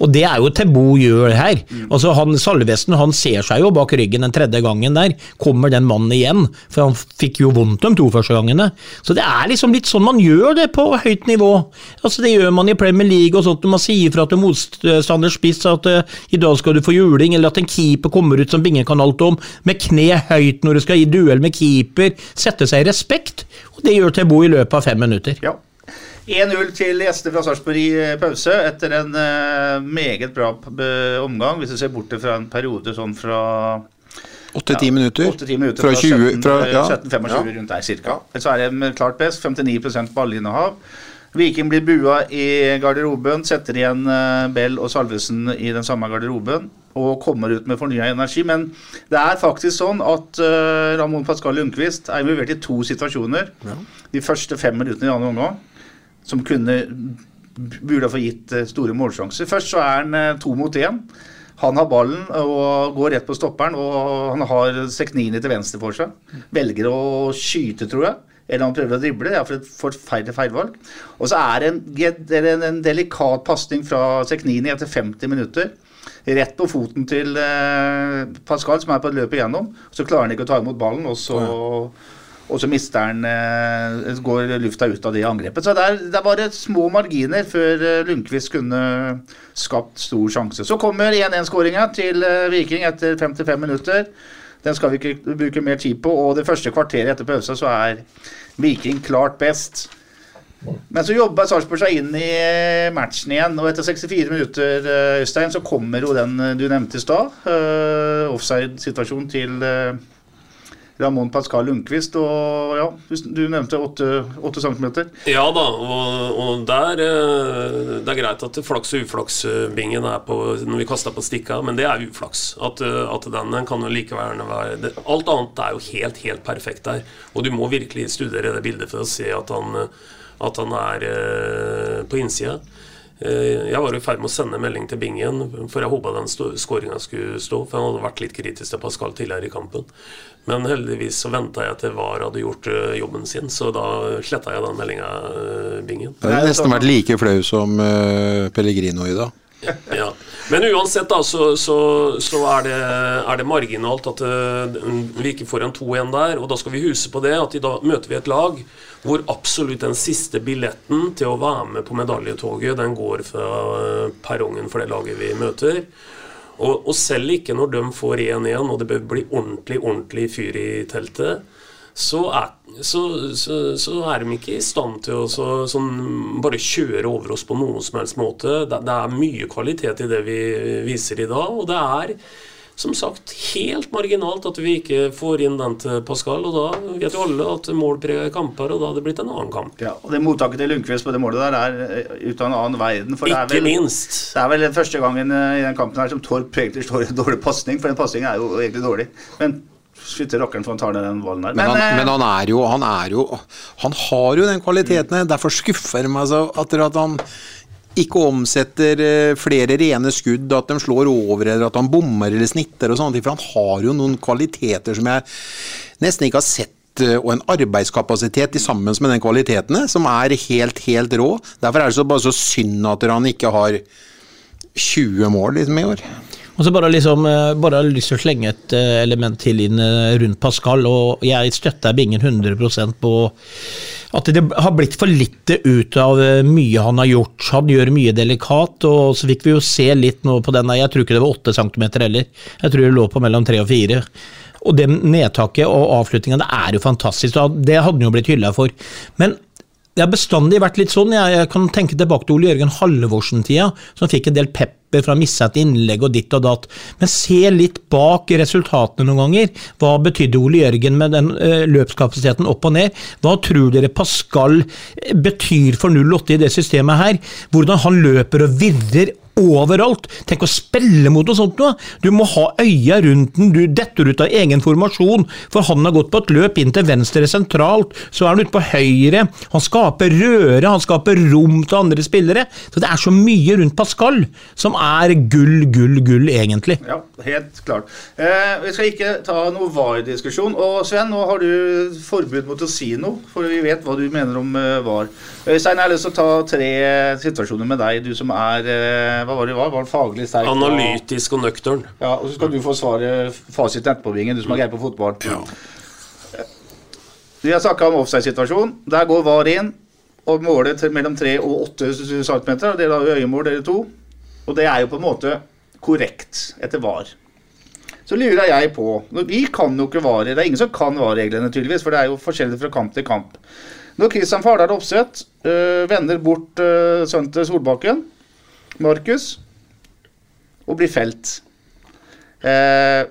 Og det er jo Tebo gjør her. Altså han Salvesen han ser seg jo bak ryggen den tredje gangen der. Kommer den mannen igjen? For han fikk jo vondt de to første gangene. Så det er liksom litt sånn man gjør det på høyt nivå. Altså Det gjør man i Premier League og sånt når man sier fra til motstanders spiss at eh, i dag skal du få juling, eller at en keeper kommer ut som Bingen kan alt om, med kne høyt når du skal i duell med keeper. Sette seg i respekt. Og det gjør Tebo i løpet av fem minutter. Ja. 1-0 til gjestene fra Sarpsborg i eh, pause etter en uh, meget bra omgang, hvis du ser bort fra en periode sånn fra Åtte-ti minutter. 8-10 minutter Fra fra, 17, fra- eh, ja. 17-25 Ja. rundt der cirka. Så er det klart best. 59% ballinnehav. Viking blir bua i garderoben, setter igjen eh, Bell og Salvesen i den samme garderoben og kommer ut med fornya energi. Men det er faktisk sånn at eh, Ramón Pascal Lundqvist er involvert i to situasjoner. De første fem minuttene i andre omgang, som kunne burde fått gitt eh, store målsjanser. Først så er han to mot én. Han har ballen og går rett på stopperen, og han har Sekhnini til venstre for seg. Velger å skyte, tror jeg. Eller han prøver å drible. Det er for et forferdelig feilvalg. Og så er det en, en, en delikat pasning fra Seknini etter 50 minutter. Rett på foten til eh, Pascal, som er på et løp igjennom. Så klarer han ikke å ta imot ballen, og så Og så mister han eh, går lufta ut av det angrepet. Så det er, det er bare små marginer før eh, Lundqvist kunne skapt stor sjanse. Så kommer 1-1-skåringa til eh, Viking etter 55 minutter. Den skal vi ikke bruke mer tid på. Og det første kvarteret etter pause så er Viking klart best. Men så jobber Sarpsborg seg inn i eh, matchen igjen, og etter 64 minutter eh, Øystein, så kommer jo den eh, du nevnte i stad. eh, Offside-situasjon til Ramón Pascal Lundqvist. Og ja, du, nevnte 8 cm. Ja da, og, og der eh, Det er greit at flaks og uflaks-bingen er på når vi kaster på stikka, men det er uflaks. At, eh, at den, kan jo likevel være det, Alt annet er jo helt, helt perfekt der. Og du må virkelig studere det bildet for å se at han, eh, at han er eh, på innsida. Eh, Jeg var i ferd med å sende melding til Bingen, for jeg håpa den skåringa skulle stå. For han hadde vært litt kritisk til Pascal tidligere i kampen. Men heldigvis så venta jeg til VAR hadde gjort eh, jobben sin, så da sletta jeg den meldinga, Bingen. Det har nesten vært like flau som Pellegrino i dag. Ja. Men uansett, da, så, så, så er, det, er det marginalt at eh, vi ikke får en 2-1 der. Og da skal vi huske på det at i dag møter vi et lag hvor absolutt den siste billetten til å være med på medaljetoget, den går fra eh, perrongen for det laget vi møter. Og, og selv ikke når de får 1-1 og det bør bli ordentlig, ordentlig fyr i teltet, så er, så, så, så er de ikke i stand til å så, sånn, bare kjøre over oss på noen som helst måte. Det, det er mye kvalitet i det vi viser i dag, og det er som sagt helt marginalt at vi ikke får inn den til Pascal. Og da vet jo alle at mål preger kamper, og da hadde det blitt en annen kamp. Ja, og det Mottaket til Lundqvist på det målet der er eh, ut av en annen verden. For det er vel, minst. Det er vel den første gangen eh, i den kampen her som Torp egentlig slår en dårlig pasning, for den pasningen er jo egentlig dårlig. Men fytte rakkeren for han tar ned den ballen der. Men, han, eh, men han er jo Han er jo Han har jo den kvaliteten. Derfor skuffer det meg så at han ikke omsetter eh, flere rene skudd, at de slår over, eller at han bommer eller snitter og sånne. For han har jo noen kvaliteter som jeg nesten ikke har sett eh, og en arbeidskapasitet i sammen med den kvalitetene, som er helt, helt rå. Derfor er det så, bare så synd at han ikke har 20 mål liksom, i år. Og så bare liksom, eh, bare har lyst til å slenge et eh, element til inn eh, rundt Pascal, og jeg støtter Bingen 100% på at det har blitt for lite ut av mye han har gjort. Han gjør mye delikat, og så fikk vi jo se litt nå på den jeg tror ikke det var 8 cm heller, jeg tror det lå på mellom 3 og 4. Og det nedtaket og avslutninga, det er jo fantastisk, det hadde han jo blitt hylla for. Men det har bestandig vært litt sånn. Jeg, jeg kan tenke tilbake til Ole Jørgen Halvorsen-tida, som fikk en del pepper fra å misse et innlegg og ditt og datt. Men se litt bak resultatene noen ganger. Hva betydde Ole Jørgen med den eh, løpskapasiteten opp og ned? Hva tror dere Pascal eh, betyr for 08 i det systemet her? Hvordan han løper og virrer overalt. Tenk å spille mot noe sånt noe. Du må ha øya rundt den, du detter ut av egen formasjon. For han har gått på et løp inn til venstre sentralt, så er han ute på høyre. Han skaper røre, han skaper rom til andre spillere. Så det er så mye rundt Pascal som er gull, gull, gull, egentlig. Ja, helt klart. Eh, vi skal ikke ta noe VAR-diskusjon. Og Sven, nå har du forbud mot å si noe, for vi vet hva du mener om eh, VAR. Øystein, jeg har lyst til å ta tre situasjoner med deg, du som er eh, Hva var det var? var? Var faglig sterk? Analytisk og nøktern. Ja, og så skal du få svare fasiten etterpå, Bingen, du som har greie på fotball. Vi har snakka om offside-situasjon. Der går VAR inn og måler til mellom 3 og 8 cm. Dere har øyemål, dere to. Og det er jo på en måte korrekt etter VAR. Så lurer jeg på Vi kan jo ikke VAR. Det er ingen som kan VAR-reglene, tydeligvis, for det er jo forskjellig fra kamp til kamp. Når Kristian Fardal Opseth øh, vender bort øh, sønnen til Solbakken, Markus, og blir felt eh,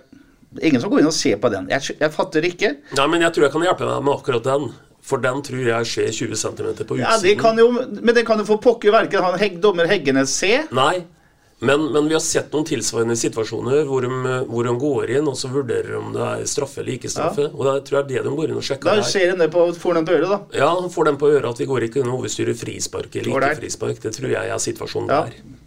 Ingen som går inn og ser på den. Jeg, jeg fatter ikke. Nei, men jeg tror jeg kan hjelpe deg med akkurat den. For den tror jeg skjer 20 cm på utsiden. Ja, det kan jo, Men det kan jo få pokker verken han Hegg, dommer Heggenes se. Nei, men, men vi har sett noen tilsvarende situasjoner hvor de, hvor de går inn og så vurderer om det er straffe eller ikke straffe. Og det tror jeg er det de går inn og sjekker Da her. de det på, får de på øret, da. Ja, får den på øret at vi går ikke inn og overstyrer frispark eller ikke frispark. Det tror jeg er situasjonen Ja. der.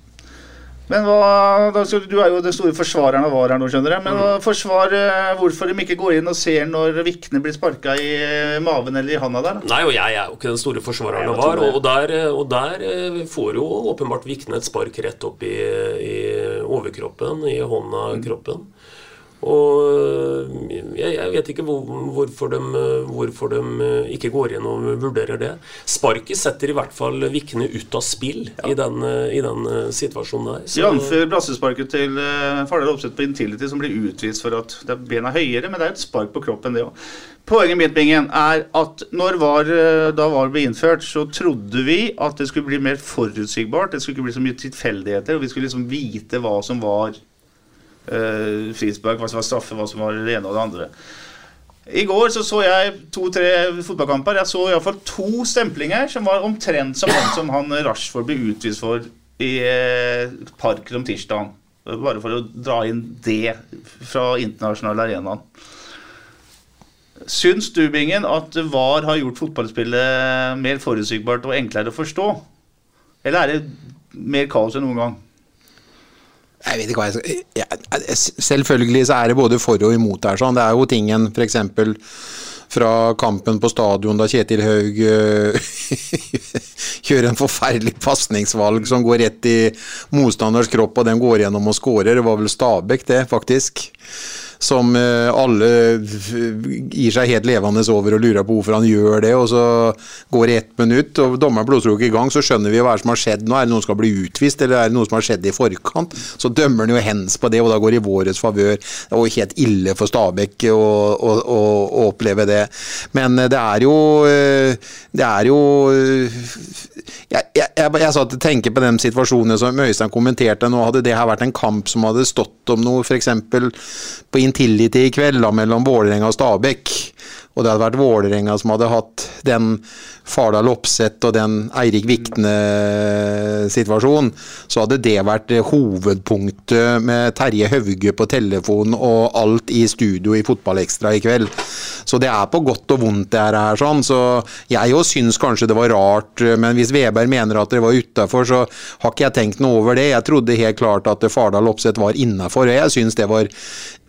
Men hva, Du er jo den store forsvareren av VAR her nå, skjønner jeg. Men hva, forsvar eh, hvorfor de ikke går inn og ser når Vikne blir sparka i eh, maven eller i handa der? da? Nei, og jeg er jo ikke den store forsvareren av VAR. Og der, og der eh, får jo åpenbart Vikne et spark rett opp i, i overkroppen, i hånda Mm. kroppen. Og øh, jeg, jeg vet ikke hvor, hvorfor, de, øh, hvorfor de øh, ikke går inn og vurderer det. Sparket setter i hvert fall Vikne ut av spill i den, i den situasjonen der. Jf. brassesparket til uh, Fardal Opseth på Intility, som blir utvist for at det er bena høyere, men det er et spark på kroppen, det òg. Poenget mitt Bingen, er at når var, eh, da VAR ble innført, så trodde vi at det skulle bli mer forutsigbart. Det skulle ikke bli så mye tilfeldigheter, og vi skulle liksom vite hva som var uh, frispark, hva som var straffe, hva som var det ene og det andre. I går så, så jeg to-tre fotballkamper. Jeg så iallfall to stemplinger som var omtrent som den som han Rashford ble utvist for i eh, Parken om tirsdagen. Bare for å dra inn det fra internasjonale arenaen. Syns du, Bingen, at VAR har gjort fotballspillet mer forutsigbart og enklere å forstå? Eller er det mer kaos enn noen gang? Jeg vet ikke hva jeg skal jeg, Selvfølgelig så er det både for og imot der. Sånn. Det er jo tingen f.eks. fra kampen på stadion da Kjetil Haug Kjører (laughs) gjør en forferdelig pasningsvalg som går rett i motstanders kropp, og den går gjennom og skårer. Det var vel Stabæk, det, faktisk som eh, alle gir seg helt levende over og lurer på hvorfor han gjør det. og Så går det ett minutt, og dommeren blåser ikke i gang, så skjønner vi hva som har skjedd nå. Er det noen som skal bli utvist, eller er det noe som har skjedd i forkant? Så dømmer han jo hens på det, og da går det i vår favør. Det jo helt ille for Stabæk å, å, å, å, oppleve det. Men eh, det er jo eh, Det er jo Jeg, jeg, jeg, satt og tenkte på den situasjonen som Øystein kommenterte nå. Hadde det her vært en kamp som hadde stått om noe, f.eks. på Intility i kveld mellom Vålerenga og Stabæk, og det hadde vært Vålerenga som hadde hatt den Fardal Opseth og den Eirik Vikne-situasjonen, så hadde det vært hovedpunktet med Terje Hauge på telefon og alt i studio i Fotballekstra i kveld. Så det er på godt og vondt det her, sånn. Så jeg òg syns kanskje det var rart, men hvis Weber mener at det var utafor, så har ikke jeg tenkt noe over det. Jeg trodde helt klart at Fardal Opseth var innafor, og jeg syns det var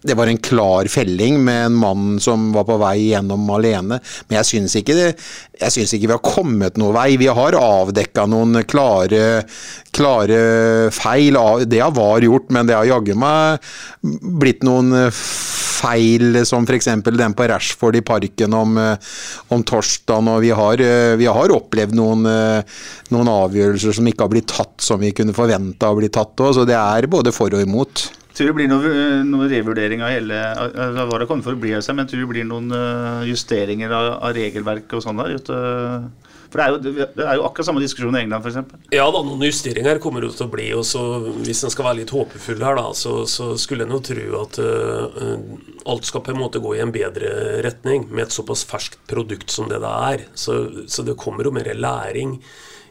det var en klar felling med en mann som var på vei gjennom alene. Men jeg syns ikke, ikke vi har kommet noen vei. Vi har avdekka noen klare, klare feil. Det har VAR gjort, men det har jaggu meg blitt noen feil, som f.eks. den på Rashford i parken om, om torsdagen. Og vi har, vi har opplevd noen, noen, avgjørelser som ikke har blitt tatt som vi kunne forventa å bli tatt òg, så det er både for og imot. Tror det blir noen noen revurdering av hele av hva det kommer for å bli av seg, men tror det blir noen eh, justeringer av, av regelverk og sånn der? Eh, for det er, jo, det er jo akkurat samme diskusjon i England, f.eks. Ja da, noen justeringer kommer det til å bli. og så Hvis en skal være litt håpefull her, da, så, så skulle en jo tro at uh, alt skal på en måte gå i en bedre retning med et såpass ferskt produkt som det det er. Så, så det kommer jo mer læring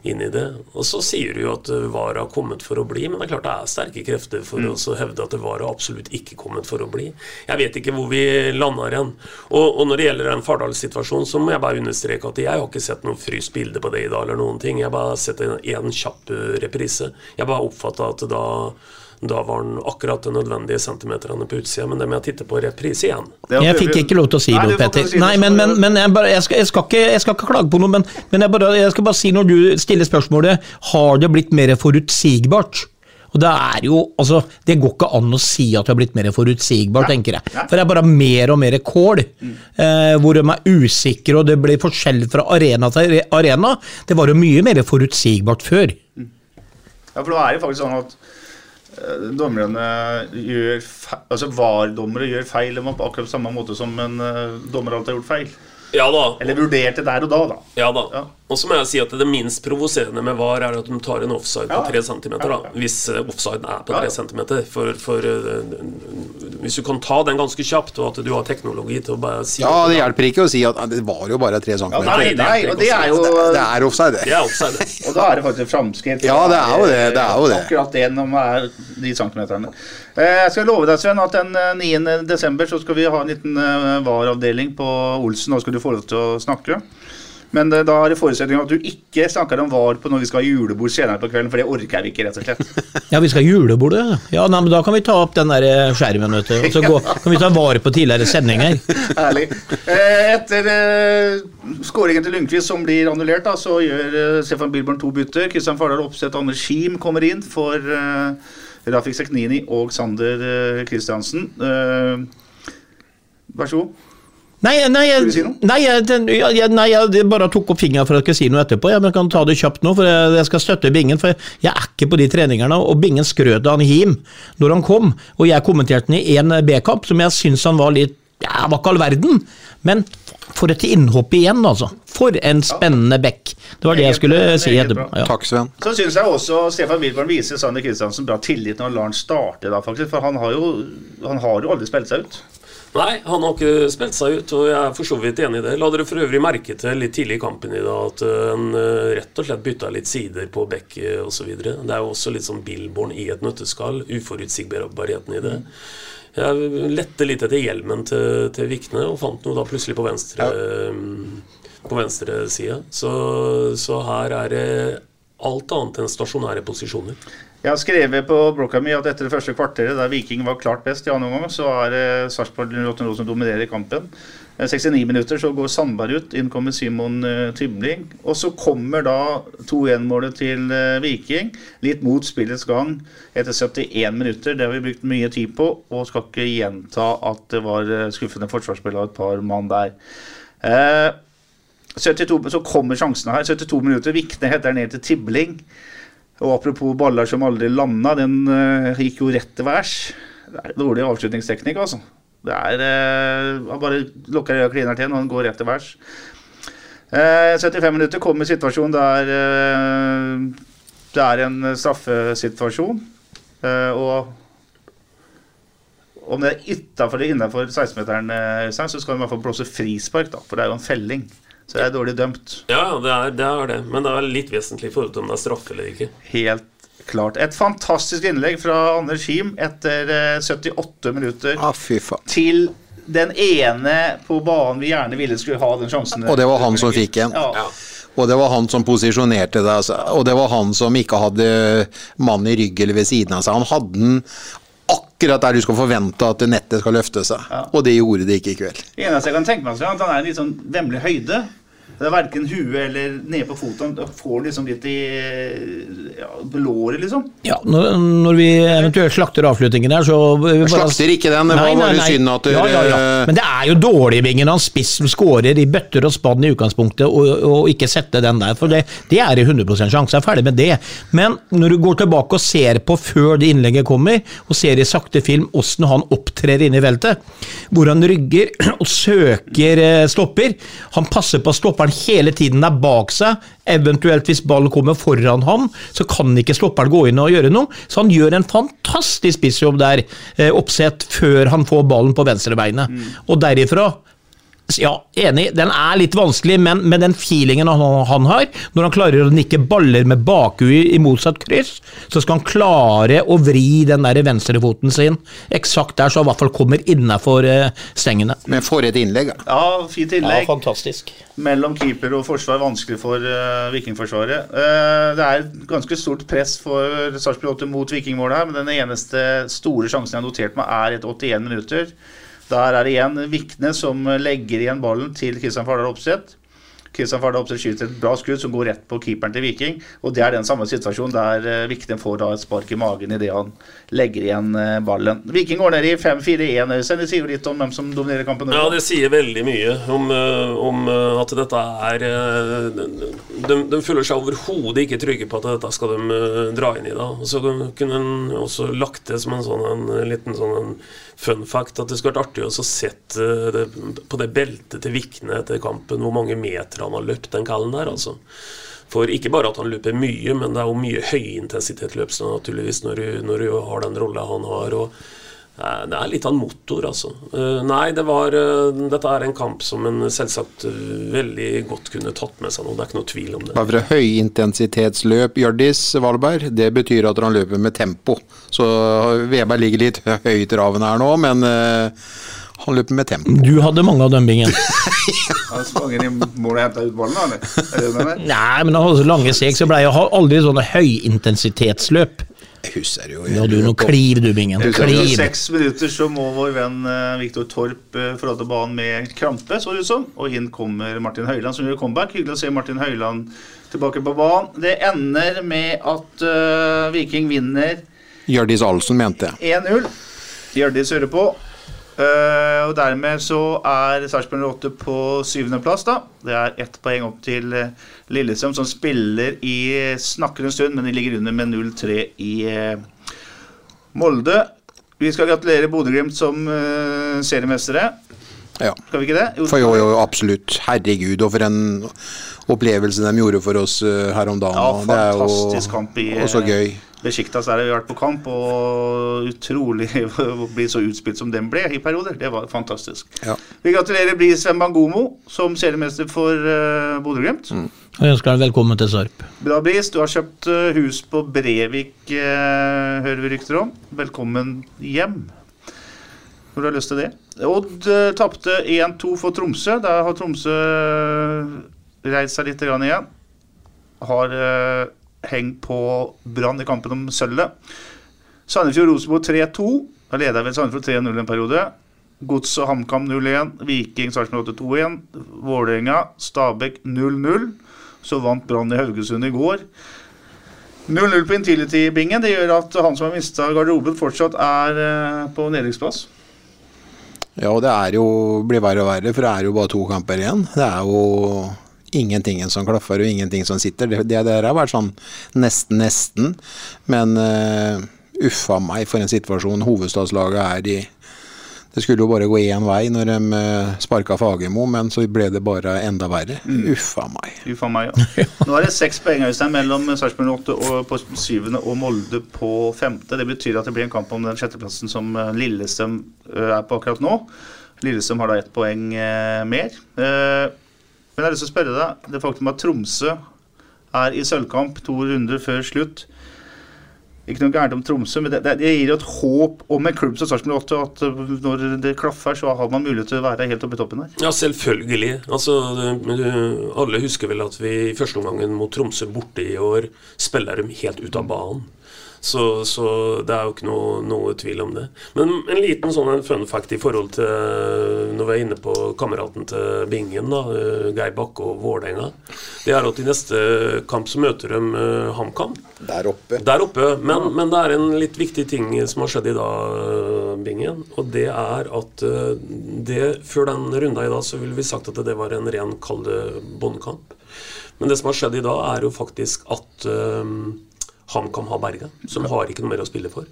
inn i det. Og så sier du jo at VAR har kommet for å bli, men det er klart det er sterke krefter for mm. å hevde at VAR har absolutt ikke kommet for å bli. Jeg vet ikke hvor vi lander igjen. Og, og, når det gjelder den Fardal-situasjonen, så må jeg bare understreke at jeg har ikke sett noe fryst bilde på det i dag eller noen ting. Jeg har bare sett en, en kjapp reprise. Jeg bare oppfatta at da da var han akkurat de nødvendige centimeterne på utsida, men det må jeg titte på reprise igjen. Jeg fikk ikke lov til å si noe, Petter. Nei, men, men, men jeg, bare, jeg, skal, jeg, skal ikke, jeg, skal, ikke, klage på noe, men, men bare, jeg, skal bare si når du stiller spørsmålet har det blitt mer forutsigbart. Og Det er jo, altså, det går ikke an å si at det har blitt mer forutsigbart, ja. tenker jeg. For det er bare mer og mer kål, mm. eh, hvor de er usikre, og det blir forskjell fra arena til arena. Det var jo mye mer forutsigbart før. Mm. Ja, for da er det faktisk sånn at dommerne gjør feil, altså VAR-dommere gjør feil på akkurat samme måte som en uh, dommer alltid har gjort feil. Ja da. Eller vurderte der og da, da. Ja da. Ja. Og så må jeg si at det minst provoserende med VAR er at de tar en offside på 3 cm. Da, hvis offside offsiden er på 3 cm. For, for uh, hvis du kan ta den ganske kjapt, og at du har teknologi til å bare si Ja, det hjelper ikke å si at det var jo bare 3 cm. Ja, nei, nei, og det er jo Det, er offside. Det er offside. og da er det faktisk framskritt. Ja, det er jo det. det, er jo det. Akkurat det når man er de centimeterne. Eh, jeg skal love deg, Sven, at den 9.12. så skal vi ha en liten VAR-avdeling på Olsen. Da skal du få lov til å snakke. Men da er det forutsetning at du ikke snakker om VAR på når vi skal ha julebord senere på kvelden, for det orker jeg ikke, rett og slett. (laughs) Ja, vi skal ha julebord, ja. Nei, men da kan vi ta opp den der eh, skjermen, vet du. Og så gå, (laughs) kan vi ta vare på tidligere sendinger. (laughs) Herlig. Eh, etter eh, skåringen til Lundqvist som blir annullert, da, så gjør Stefan Bilborn to bytter. Kristian Fardal Opseth og Anders Schiem kommer inn for Rafik Seknini og Sander eh, Kristiansen. Eh, vær så god. Nei, nei, si jeg, nei, jeg, nei, jeg bare tok opp fingeren for at ikke si noe etterpå. Jeg men kan ta det kjapt nå, for jeg, jeg skal støtte Bingen. For jeg er ikke på de treningene. Og Bingen skrøt av han Him når han kom, og jeg kommenterte han i én B-kamp, som jeg syns han var litt Ja, var ikke all verden, men for et innhopp igjen, altså. For en spennende bekk. Det var det jeg skulle si. Ja. Takk, Sven. Så syns jeg også Stefan Wilborn viser Sanne Kristiansen bra tillit når han lar han starte, da, faktisk. For han har jo, han har jo aldri spilt seg ut. Nei, han har ikke spilt seg ut, og jeg er for så vidt enig i det. La dere for øvrig merke til litt tidlig i kampen i dag at en han eh, rett og slett bytta litt sider på bekk osv. Det er jo også litt sånn Billborn i et nøtteskall. Uforutsigbarheten i det. Jeg lette litt etter hjelmen til, til Vikne og fant noe da plutselig på venstre ja. På venstre side. Så, så her er det alt annet enn stasjonære posisjoner. Jeg har skrevet på blokka mi at etter det første kvarteret, der Viking var klart best i annen omgang, så er det Sarpsborg 08 som dominerer kampen. Eh, 69 minutter så går Sandberg ut, inn kommer Simon eh, Tybling. Og så kommer da 2-1-målet til eh, Viking, litt mot spillets gang, etter 71 minutter. Det har vi brukt mye tid på, og skal ikke gjenta at det var eh, skuffende forsvarsspill av et par mann der. Eh, 72, så kommer sjansene her. 72 minutter. Vikne heter ned til Tibling. Og apropos baller som aldri landa, den uh, gikk jo rett til værs. Dårlig avslutningsteknikk, altså. Det er eh, Han bare lukker øya og kliner til, og han går rett til værs. Eh, 75 minutter kommer situasjonen der eh, det er en straffesituasjon. Eh, og om det er utafor eller innafor 16-meteren, eh, så skal de i hvert fall blåse frispark, da, for det er jo en felling. Så det er dårlig dømt. Ja, det er, det er det. Men det er litt vesentlig i forhold til om det er straffe eller ikke. Helt klart. Et fantastisk innlegg fra Anders Him etter eh, 78 minutter Ah, til den ene på banen vi gjerne ville skulle ha den sjansen. Og det var han som fikk en. Ja. Og det var han som posisjonerte det. Altså. Og det var han som ikke hadde mann i rygg eller ved siden av seg. Han hadde den akkurat der du skal forvente at nettet skal løfte seg. Og det gjorde det ikke i kveld. Det eneste jeg kan tenke meg, er at han er en litt sånn vemmelig høyde. Det er verken huet eller nede på foten. Han får liksom litt i ja, låret, liksom. Ja, når, når vi eventuelt slakter avslutningen her, så bare, slakter ikke den, det var bare synd at ja, ja, ja. Men det er jo dårlig, Bingen. Han spiss som skårer i bøtter og spann i utgangspunktet, og, og ikke sette den der. For det, det er i 100 sjanse. Jeg er ferdig med det. Men når du går tilbake og ser på før det innlegget kommer, og ser i sakte film åssen han opptrer inne i feltet, hvor han rygger (clears throat) og søker eh, stopper Han passer på stopperen hele tiden er bak seg. Eventuelt hvis ballen kommer foran ham, så kan ikke stopperen gå inn og gjøre noe. Så han gjør en fantastisk spissjobb der, eh, oppsett, før han får ballen på venstrebeinet. Og derifra ja, enig. Den er litt vanskelig, men med den feelingen han, han har, når han klarer å nikke baller med bakhuet i motsatt kryss, så skal han klare å vri den der venstrefoten sin eksakt der, så han i hvert fall kommer innafor uh, stengene. Men for et innlegg. da. Ja, fint innlegg. Ja, fantastisk. mellom keeper og forsvar vanskelig for uh, Vikingforsvaret. Uh, det er ganske stort press for Sarpsborg 8 mot Vikingmålet her, men den eneste store sjansen jeg har notert meg, er etter 81 minutter. Der er det igjen Vikne som legger igjen ballen til Kristian Fardal Opseth. Kristian Fardal Opseth skyter et bra skudd som går rett på keeperen til Viking. Og det er den samme situasjonen der uh, Vikne får da et spark i magen idet han legger igjen eh, ballen. Viking går ned i 5-4-1. Øystein. Det sier jo litt om hvem som dominerer kampen. nå. Ja, det sier veldig mye om, eh, om eh, at dette er eh, De, de føler seg overhodet ikke trygge på at dette skal de eh, dra inn i. da Så kunne en også lagt det som en sånn en, liten sånn en fun fact at det skulle vært artig å sett eh, på det beltet til Vikne etter kampen hvor mange meter han har løpt den kallen der. altså for ikke bare at han løper mye, men det er jo mye høyintensitetsløp naturligvis når du, når du har den rolla han har. og det er litt av en motor, altså. Eh, Nei, det var, eh, dette er en kamp som en selvsagt eh, veldig godt kunne tatt med seg nå. Det er ikke noe tvil om det. Bare fra høyintensitetsløp, Hjørdis Valberg, det betyr at han løper med tempo. Så Veberg ligger litt høyt i raven her nå, men han løper med tempo. Du hadde mange av dømmingen. (laughs) Han sprang inn i målet og henta ut ballen, det det? Nei, men han hadde så lange steg, så ble jeg aldri sånne høyintensitetsløp. Jeg husker jo Ja, du, nå kliv du, Bingen. Etter seks minutter så må vår venn eh, Viktor Torp eh, forlate banen med krampe, så det ut som. Og inn kommer Martin Høiland som gjør comeback. Hyggelig å se Martin Høiland tilbake på banen. Det ender med at uh, Viking vinner Hjørdis Ahlsen mente 1-0. Hjørdis hører på. Eh, og dermed så er Sarpsborg 8 på syvendeplass, da. Det er ett poeng opp til eh, Lillestrøm, som spiller i Snakker en stund, men de ligger under med 0-3 i uh, Molde. Vi skal gratulere Bodø-Glimt som uh, seriemestere. Ja. Skal vi ikke det? Jo, For jo, jo, absolutt. Herregud, og for en opplevelse de gjorde for oss her om dagen. Ja, fantastisk jo kamp i og så gøy. Besiktas der har vi vært på kamp, og utrolig (laughs) å bli så utspilt som den ble i perioder. Det var fantastisk. Ja. Vi gratulerer Bris Bangomo som seriemester for uh, Bodø-Glimt. Og ønsker deg velkommen til Sarp. Bra, Bris. Du har kjøpt eh, hus på Brevik, eh, hører vi rykter om. Velkommen hjem. Når du har lyst til det. Odd uh, tapte 1-2 for Tromsø. Da har Tromsø reist seg litt igjen. Har hengt på Brann i kampen om sølvet. Sandefjord-Rosenborg 3-2. Da leder vel Sandefjord 3-0 en periode. Gods og HamKam 0-1. Viking Sarpsborg 8-2-1. Vålerenga Stabæk 0-0. Så vant Brann i Haugesund i går. 0-0 på Intility-bingen. Det gjør at han som har mista garderoben, fortsatt er eh, på nedrykksplass. Ja, og det jo, blir verre og verre, for det er jo bare to kamper igjen. Det er jo ingenting som klaffer og ingenting som sitter. Det, det der har vært sånn nesten, nesten. Men uh, uffa meg for en situasjon hovedstadslaget er i. Det skulle jo bare gå én vei når de uh, sparka Fagermo, men så ble det bare enda verre. Uffa meg. Uffa meg, ja. (laughs) Nå er det seks poeng Øystein, mellom Sarpsborg 8 og, på syvende og Molde på femte. Det betyr at det blir en kamp om den sjetteplassen som eh, Lillestrøm eh, er på akkurat nå. Lillestrøm har da ett poeng eh, mer. Men jeg har lyst til å spørre deg, det faktum at Tromsø er i sølvkamp to runder før slutt Ikke noe gærent om Tromsø, men det, det, gir jo et håp om en klubb som Sarpsborg 8 at når det klaffer, så har man mulighet til å være helt oppe i toppen der. Ja, selvfølgelig. Altså, alle husker vel at vi i første omgangen mot Tromsø borte i år spiller dem helt ut av banen. Så, så det er jo ikke noe, noe tvil om det. Men en liten sånn fun fact i forhold til når vi er inne på kameraten til Bingen, da, eh, Geir Bakke og Vålerenga, det er at i neste kamp så møter de eh, HamKam. Der oppe. Der oppe. Men, men det er en litt viktig ting som har skjedd i dag, eh, Bingen. Og det er at eh, det, før den runda i dag, så ville vi sagt at det var en ren kald båndkamp. Men det som har skjedd i dag, er jo faktisk at eh, HamKam har berga. Som har ikke noe mer å spille for.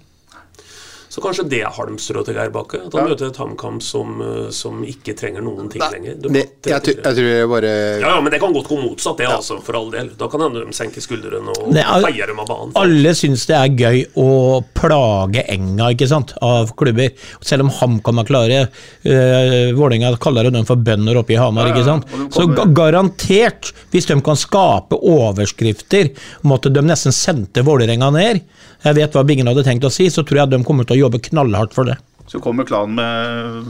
Så kanskje det er halmstrå til Geir Bakke. At han Ja. møter et HamKam som, eh, som ikke trenger noen ting lenger. Det, jeg, tror- jeg tror jeg bare ja, ja, men det kan godt gå motsatt, det, altså, for all del. Da kan hende de senker skuldrene og Det er- dem av banen. Alle syns det er gøy å plage enga ikke sant, av klubber. Selv om HamKam er klare. Uh, Vålerenga kaller jo dem for bønder oppe i Hamar. Ja, ja, ikke sant? Så ga garantert, hvis de kan skape overskrifter om at de nesten sendte Vålerenga ned, jeg vet hva Bingen hadde tenkt å si, så tror jeg de kommer til å jobbe knallhardt for det. Så kommer klanen med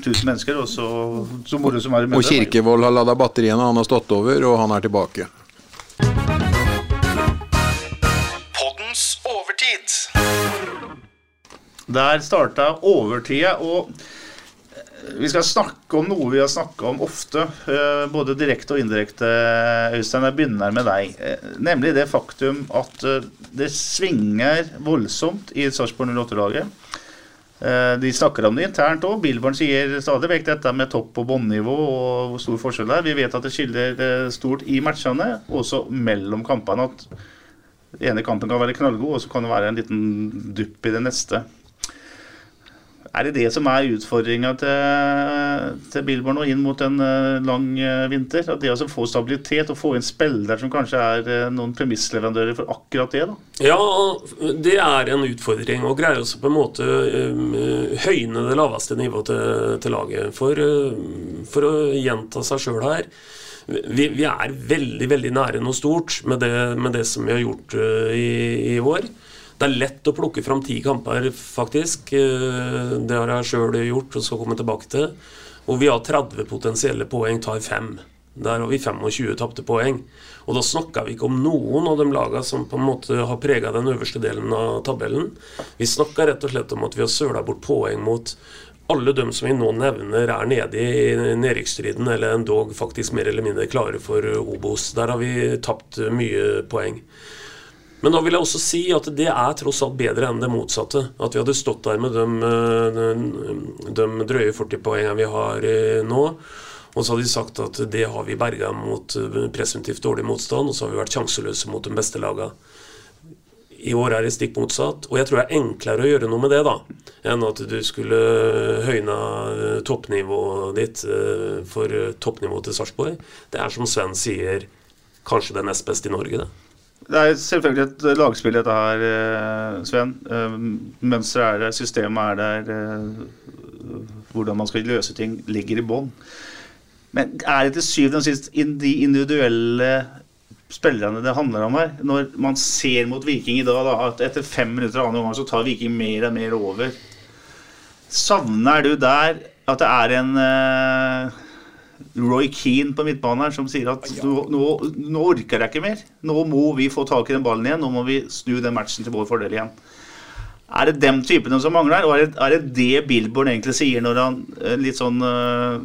1000 mennesker, og så, så moro som er i Og. Kirkevold har lada batteriene, han har stått over, og han er tilbake. Poddens overtid. Der starta overtida, og vi skal snakke om noe vi har snakka om ofte, eh, både direkte og indirekte. Øystein, jeg begynner med deg. Eh, Nemlig det faktum at eh, det svinger voldsomt i Sarpsborg 08-laget. Eh, De snakker om det internt òg. Billborn sier stadig vekk dette med topp- og båndnivå og hvor stor forskjell det er. Vi vet at det skiller stort i matchene, også mellom kampene. At den ene kampen kan være knallgod, og så kan det være en liten dupp i det neste. Er det det som er utfordringa til, til Billborn nå inn mot en eh, lang eh, vinter? At det å få stabilitet og få inn spillere som kanskje er eh, noen premissleverandører for akkurat det? da? Ja, det er en utfordring å greie å på en måte høyne det laveste nivået til, til laget. For, for å gjenta seg sjøl her vi, vi er veldig veldig nære noe stort med det, med det som vi har gjort uh, i, i år. Det er lett å plukke fram ti kamper, faktisk. Uh, det har jeg sjøl gjort og skal komme tilbake til. Og vi har 30 potensielle poeng, tar fem. Der har vi 25 tapte poeng. Og da snakker vi ikke om noen av de lagene som på en måte har prega den øverste delen av tabellen. Vi snakker rett og slett om at vi har søla bort poeng mot alle dem som vi nå nevner er nede i nedrykksstriden, eller endog faktisk mer eller mindre klare for Obos. Der har vi tapt mye poeng. Men da vil jeg også si at det er tross alt bedre enn det motsatte. At vi hadde stått der med de, eh, de drøye 40 poengene vi har eh, nå. Og så hadde de sagt at det har vi berga mot eh, presumptivt dårlig motstand, og så har vi vært sjanseløse mot de beste lagene. I år er det stikk motsatt. Og jeg tror det er enklere å gjøre noe med det da, enn at du skulle høyna eh, toppnivået ditt eh, for eh, toppnivået til Sarpsborg. Det er som Sven sier, kanskje det nest beste i Norge, det. Det er selvfølgelig et lagspill, dette her, eh, Sven. Eh, Mønsteret er der, systemet er der. eh, Hvordan man skal løse ting, ligger i bånn. Men er det til syvende og sist de individuelle spillerne det handler om her? Når man ser mot Viking i dag, da, at etter fem minutter av andre omgang så tar Viking mer og mer over. Savner du der at det er en Roy Keane på midtbanen her som sier at nå, nå, nå orker jeg ikke mer. Nå må vi få tak i den ballen igjen. Nå må vi snu den matchen til vår fordel igjen. Er det den typene som mangler? Og er det, er det det Billborn egentlig sier når han eh, litt sånn uh,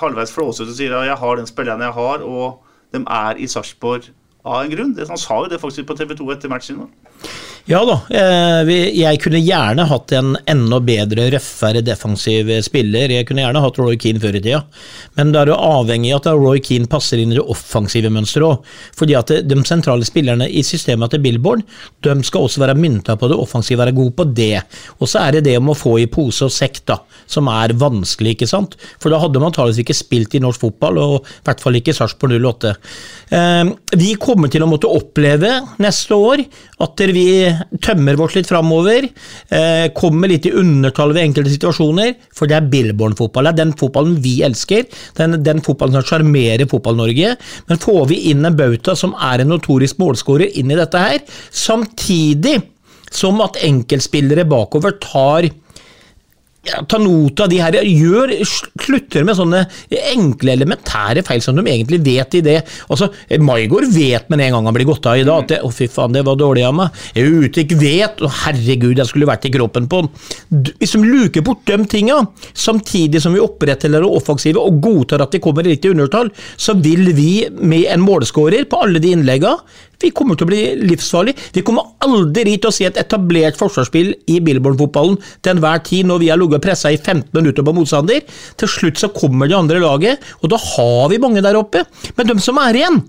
halvveis flåsete sier at jeg har den spilleren jeg har, og de er i Sarpsborg av en grunn? Det, han sa jo det faktisk på TV 2 etter matchen. Da. Ja da, eh, jeg kunne gjerne hatt en enda bedre, røffere defensiv spiller. Jeg kunne gjerne hatt Roy Keane før i tida, men da er du avhengig av at Roy Keane passer inn i det offensive mønsteret òg. Fordi at de sentrale spillerne i systemet til Billboard de skal også være mynta på det offensive, være gode på det. Og så er det det om å få i pose og sekk, da, som er vanskelig, ikke sant. For da hadde man antakeligvis ikke spilt i norsk fotball, og i hvert fall ikke Sarpsborg 08. Eh, Vi kommer til å måtte oppleve neste år at vi tømmer vårt litt framover, eh, kommer litt i undertall ved enkelte situasjoner, for det er Billborn-fotball. Det er den fotballen vi elsker, den, den fotballen som sjarmerer Fotball-Norge. Men får vi inn en bauta som er en notorisk målskårer inn i dette her, samtidig som at enkeltspillere bakover tar ja, ta nota de her, gjør, slutter med sånne enkle, elementære feil som de egentlig vet i det. Altså, Maigård vet med en gang han blir gått av i dag at det, å fy faen, det var dårlig av meg. Utvik vet, å herregud, jeg skulle vært i kroppen på han. Hvis de luker bort de tinga, samtidig som vi opprettholder det offensive og godtar at de kommer litt i undertall, så vil vi med en målskårer på alle de innlegga vi kommer til å bli livsfarlig. Vi kommer aldri til å se et etablert forsvarsspill i Billboard-fotballen til enhver tid når vi har ligget og pressa i 15 minutter på motstander. Til slutt så kommer det andre laget, og da har vi mange der oppe. Men de som er igjen,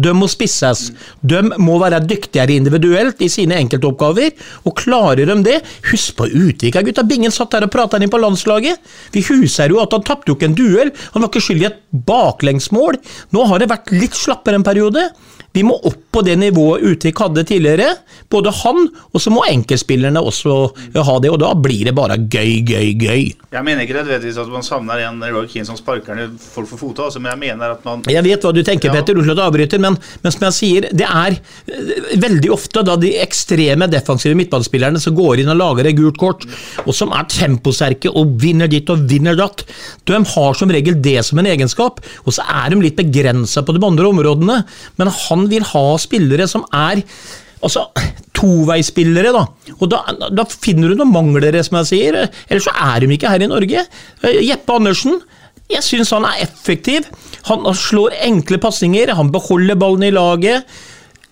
de må spisses. De må være dyktigere individuelt i sine enkeltoppgaver, og klarer de det Husk på Utvika, gutta. Bingen satt der og prata inn på landslaget. Vi huser jo at han tapte jo ikke en duell. Han var ikke skyld i et baklengsmål. Nå har det vært litt slappere en periode. Vi må opp på det nivået Utvik hadde tidligere. Både han, og så må enkeltspillerne også ha det, og da blir det bare gøy, gøy, gøy. Jeg mener ikke nødvendigvis at man savner en Roy Keane som sparker ned folk for fota, altså, men jeg mener at man Jeg vet hva du tenker, Petter, unnskyld at jeg avbryter, men, men som jeg sier, det er eh, veldig ofte da de ekstreme defensive midtbanespillerne som går inn og lager et gult kort, og som er temposterke og vinner ditt og vinner datt, de har som regel det som en egenskap, og så er de litt begrensa på de andre områdene, men han vil ha spillere som er Altså, toveispillere, da. Og da, da finner du noen mangler, som jeg sier. Ellers så er de ikke her i Norge. Eh, Jeppe Andersen, jeg syns han er effektiv. Han slår enkle pasninger, han beholder ballen i laget.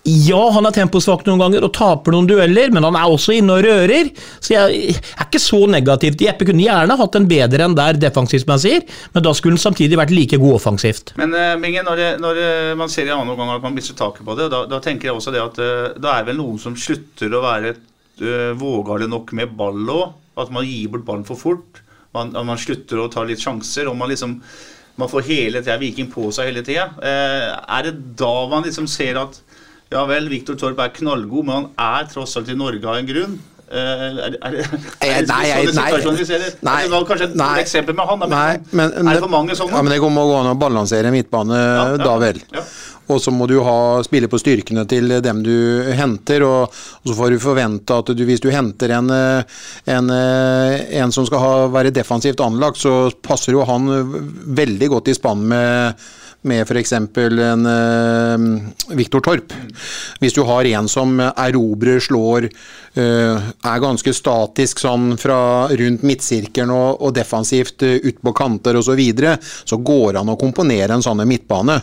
Ja, han er temposvak noen ganger og taper noen dueller, men han er også inne og rører. Så jeg er ikke så negativ til Jeppe. Kunne gjerne hatt en bedre enn der defensivt, som jeg sier, men da skulle han samtidig vært like god offensivt. Men uh, Bingen, når, det, når eh, man ser i annen omgang at man så taket på det, da, da tenker jeg også det at eh, da er vel noen som slutter å være uh, vågale nok med ball òg. At man gir bort ballen for fort. Man, man slutter å ta litt sjanser. og man liksom man får hele tida Viking på seg hele tida. er det da man liksom ser at ja vel, Viktor Torp er knallgod, men han er tross alt i Norge av en grunn? Eh, er, er, det- er, det Nei, sånne nei, situasjoner vi ser? nei, Er det kanskje et nei. eksempel med han? Men, Nei, men, er det for mange sånne? Ja, men det må gå an å balansere midtbane, ja, da vel. ja. Og så må du ha, spille på styrkene til dem du henter, og, og så får du forvente at du, hvis du henter en, eh, en, eh, en som skal ha, være defensivt anlagt, så passer jo han veldig godt i spann med med f.eks. en uh, Viktor Torp. Hvis du har en som erobrer, slår, er ganske statisk sånn fra rundt midtsirkelen og, og defensivt uh, ut på kanter osv., så, videre, så går det an å komponere en sånn midtbane.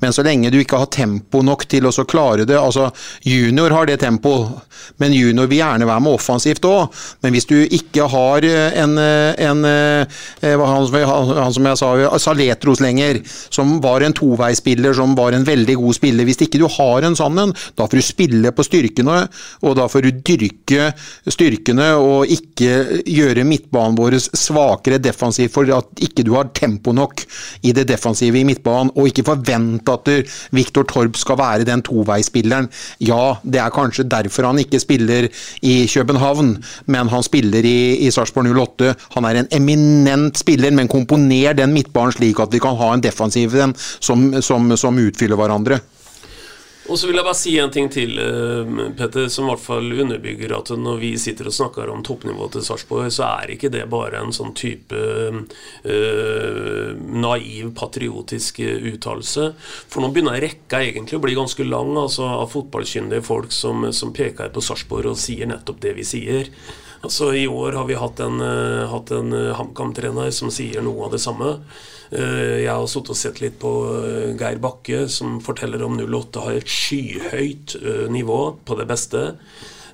Men så lenge du ikke har tempo nok til å klare det altså Junior har det tempoet, men junior vil gjerne være med offensivt òg. Men hvis du ikke har en, en, en han, han som jeg sa, Saletros lenger, som var en toveispiller, som var en veldig god spiller. Hvis ikke du har en sånn en, da får du spille på styrkene, og da får du dyrke styrkene og ikke gjøre midtbanen vår svakere defensivt for at ikke du har tempo nok i det defensive i midtbanen, og ikke forvente at Viktor Torp skal være den toveispilleren. Ja, det er kanskje derfor han ikke spiller i København, men han spiller i, i Sarpsborg 08. Han er en eminent spiller, men komponer den midtbanen slik at vi kan ha en defensiv den som, som, som utfyller hverandre. Og så vil jeg bare si en ting til, eh, Petter, som i hvert fall underbygger at når vi sitter og snakker om toppnivået til Sarpsborg, så er ikke det bare en sånn type øh, naiv, patriotisk uttalelse. For nå begynner rekka egentlig å bli ganske lang altså, av fotballkyndige folk som, som peker på Sarpsborg og sier nettopp det vi sier. Altså I år har vi hatt en, hatt en HamKam-trener som sier noe av det samme. Uh, jeg har sittet og sett litt på uh, Geir Bakke, som forteller om 08 har et skyhøyt uh, nivå på det beste.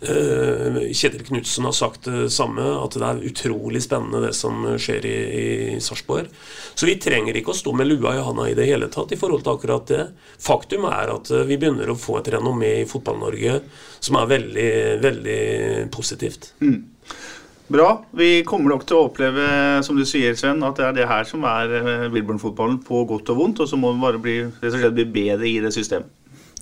Kjetil Knutsen har sagt det samme, at det er utrolig spennende det som skjer i, i Sarpsborg. Så vi trenger ikke å stå med lua i handa i det hele tatt i forhold til akkurat det. Faktum er at vi begynner å få et renommé i Fotball-Norge som er veldig, veldig positivt. Mm. Bra. Vi kommer nok til å oppleve, som du sier, Sven, at det er det her som er Wilburn-fotballen på godt og vondt, og så må vi bare bli, rett og slett bli bedre i det systemet.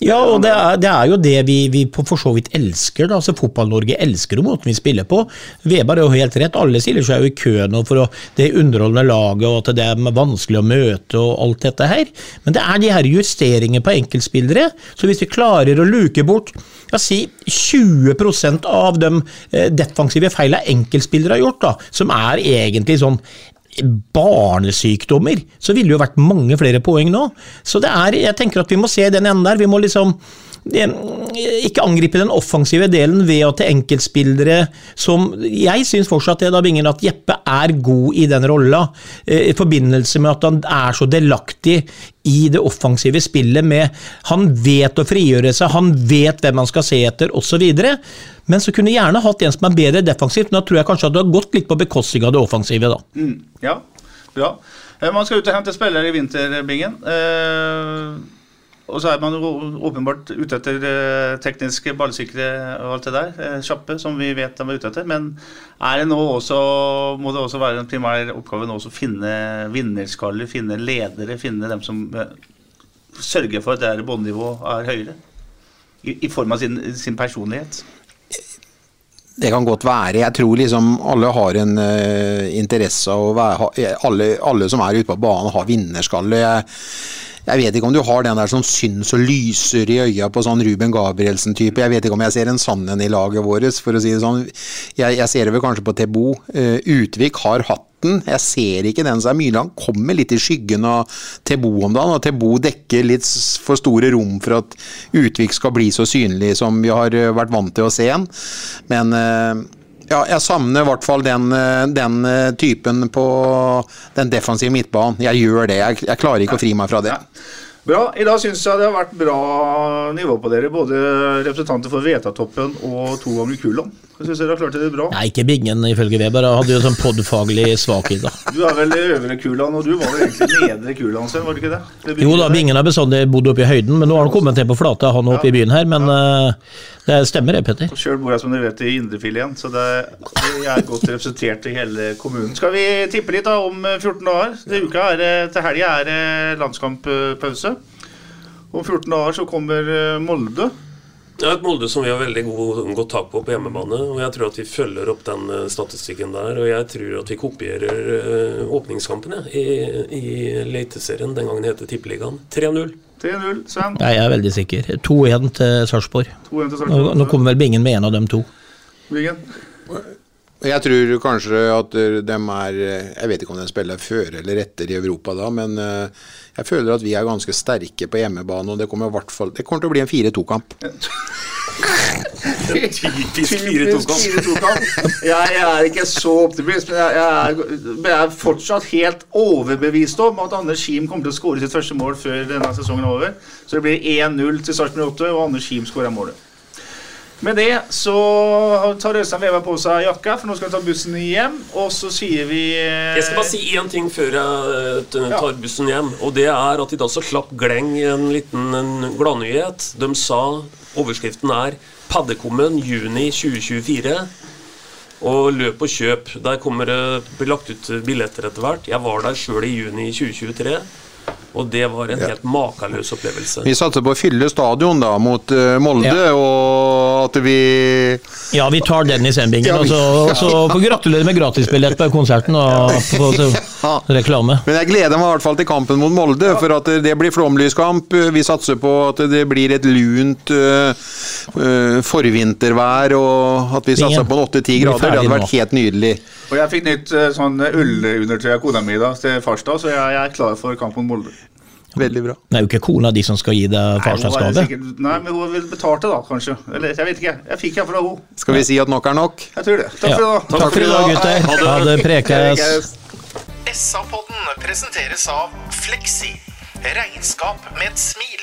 Ja, og det er, det er jo det vi, vi, for så vidt elsker. Da. Altså, Fotball-Norge elsker jo måten vi spiller på. Weber er jo helt rett, alle stiller seg jo i kø nå for å, det underholdende laget og at det er vanskelig å møte og alt dette her. Men det er de her justeringene på enkeltspillere. Så hvis vi klarer å luke bort ja, si 20% av de defensive feilene enkeltspillere har gjort, da, som er egentlig sånn barnesykdommer, så ville det jo vært mange flere poeng nå. Så det er, jeg tenker at vi må se den enden der. Vi må liksom ikke angripe den offensive delen ved å til enkeltspillere som Jeg syns fortsatt det, da, Bingen, at Jeppe er god i den rolla, i forbindelse med at han er så delaktig i det offensive spillet med Han vet å frigjøre seg, han vet hvem han skal se etter, osv. Men så kunne gjerne hatt en som er bedre defensivt, men da tror jeg kanskje at det har gått litt på bekostning av det offensive, da. Mm, ja, bra. Man skal ut og hente spillere i vinter, Bingen. Eh, og så er man jo åpenbart ute etter eh, tekniske, ballsikre og alt det der. Eh, kjappe, som vi vet de er ute etter. Men er det nå også, må det også være en primær oppgave nå å finne vinnerskaller, finne ledere, finne dem som eh, sørger for at det båndnivået er høyere? I, I, form av sin, sin personlighet. Det kan godt være. Jeg tror liksom alle har en uh, interesse av å være alle, alle, som er ute på banen, har vinnerskalle. Jeg, jeg vet ikke om du har den der som syns og lyser i øya på sånn Ruben Gabrielsen-type. Jeg vet ikke om jeg ser en sann en i laget vårt, for å si det sånn. Jeg, jeg ser det vel kanskje på Tebo. Uh, Utvik har hatt den. Jeg ser ikke den som er mye lang. Kommer litt i skyggen av Tebo om dagen. Og Tebo dekker litt for store rom for at Utvik skal bli så synlig som vi har vært vant til å se en. Men uh, ja, jeg savner i hvert fall den, den, typen på den defensive midtbanen. Jeg gjør det. Jeg, jeg klarer ikke å fri meg fra det. Bra. I dag syns jeg det har vært bra nivå på dere. Både representanter for Vetatoppen og to ganger Kulan. Jeg synes dere har klart det bra. Nei, ikke Bingen ifølge Weber. Han hadde jo sånn podfaglig svakhet. da. Du er vel øvre Kulan, og du var vel egentlig nedre Kulan, selv, var det ikke det? det jo da, Bingen har bestandig bodd oppe i høyden, men nå har han kommet ned på flata, han oppe i byen her. Men ja. uh, det stemmer det, Petter. Sjøl bor jeg som dere vet i indrefileten, så det, jeg er godt representert i hele kommunen. Skal vi tippe litt da om 14 dager? Til, uka er, til helga er landskamppause. Om 14 dager så kommer Molde. Det er et Molde som vi har veldig god, godt tak på på hjemmebane. og Jeg tror at vi følger opp den statistikken der. Og jeg tror at vi kopierer åpningskampene i, i Leiteserien, den gangen det het Tippeligaen. 3-0. 3-0, Sven? Jeg er veldig sikker. 2-1 til Sarpsborg. Nå, nå kommer vel Bingen med en av dem to. Bingen? Jeg tror kanskje at de er Jeg vet ikke om de spiller før eller etter i Europa da, men eh, jeg føler at vi er ganske sterke på hjemmebane, og det kommer fall Det kommer til å bli en 4-2-kamp. (laughs) Typisk 4-2-kamp. Jeg, er ikke så optimist, men jeg, er, jeg er fortsatt helt overbevist om at Anders Kim kommer til å skåre sitt første mål før denne sesongen er over. Så det blir 1-0 til Sarpsborg 8, og Anders Kim skårer målet. Med det så tar Øystein Veva på seg jakka, for nå skal han ta bussen hjem. Og så sier vi eh, Jeg skal bare si én ting før jeg eh, tar bussen hjem. Og det er at i dag så slapp Gleng en liten en gladnyhet. De sa overskriften er 'Paddekummen juni 2024'. Og løp og kjøp. Der kommer det blir lagt ut billetter etter hvert. Jeg var der sjøl i juni 2023. Og det var en helt makeløs opplevelse. Vi satser på å fylle stadion da mot eh, Molde, og at vi Ja, vi tar den i sendingen. Ja, Og vi- så og så får gratulere med gratisbillett på konserten og på så, reklame. Men jeg gleder meg i hvert fall til kampen mot Molde, for at det blir flomlyskamp. Vi satser på at det blir et lunt uh, forvintervær, og at vi satser Ingen. på 8-10 grader. Det hadde nå. vært helt nydelig. Og jeg fikk nytt eh, sånn ullundertøy av kona mi da, til farsdag, så jeg, jeg er klar for kamp mot Molde. Veldig bra. Det er jo ikke kona di som skal gi deg Nei, farsdagsgave. sikkert- Nei, men hun vil betale da, kanskje. Eller jeg vet ikke. Jeg fikk den fra henne. Skal vi si at nok er nok? Jeg tror det. Takk Ja. for i dag. Takk for i dag, gutter. Ha det, prekes. SA-podden presenteres av Fleksi. Regnskap med et smil.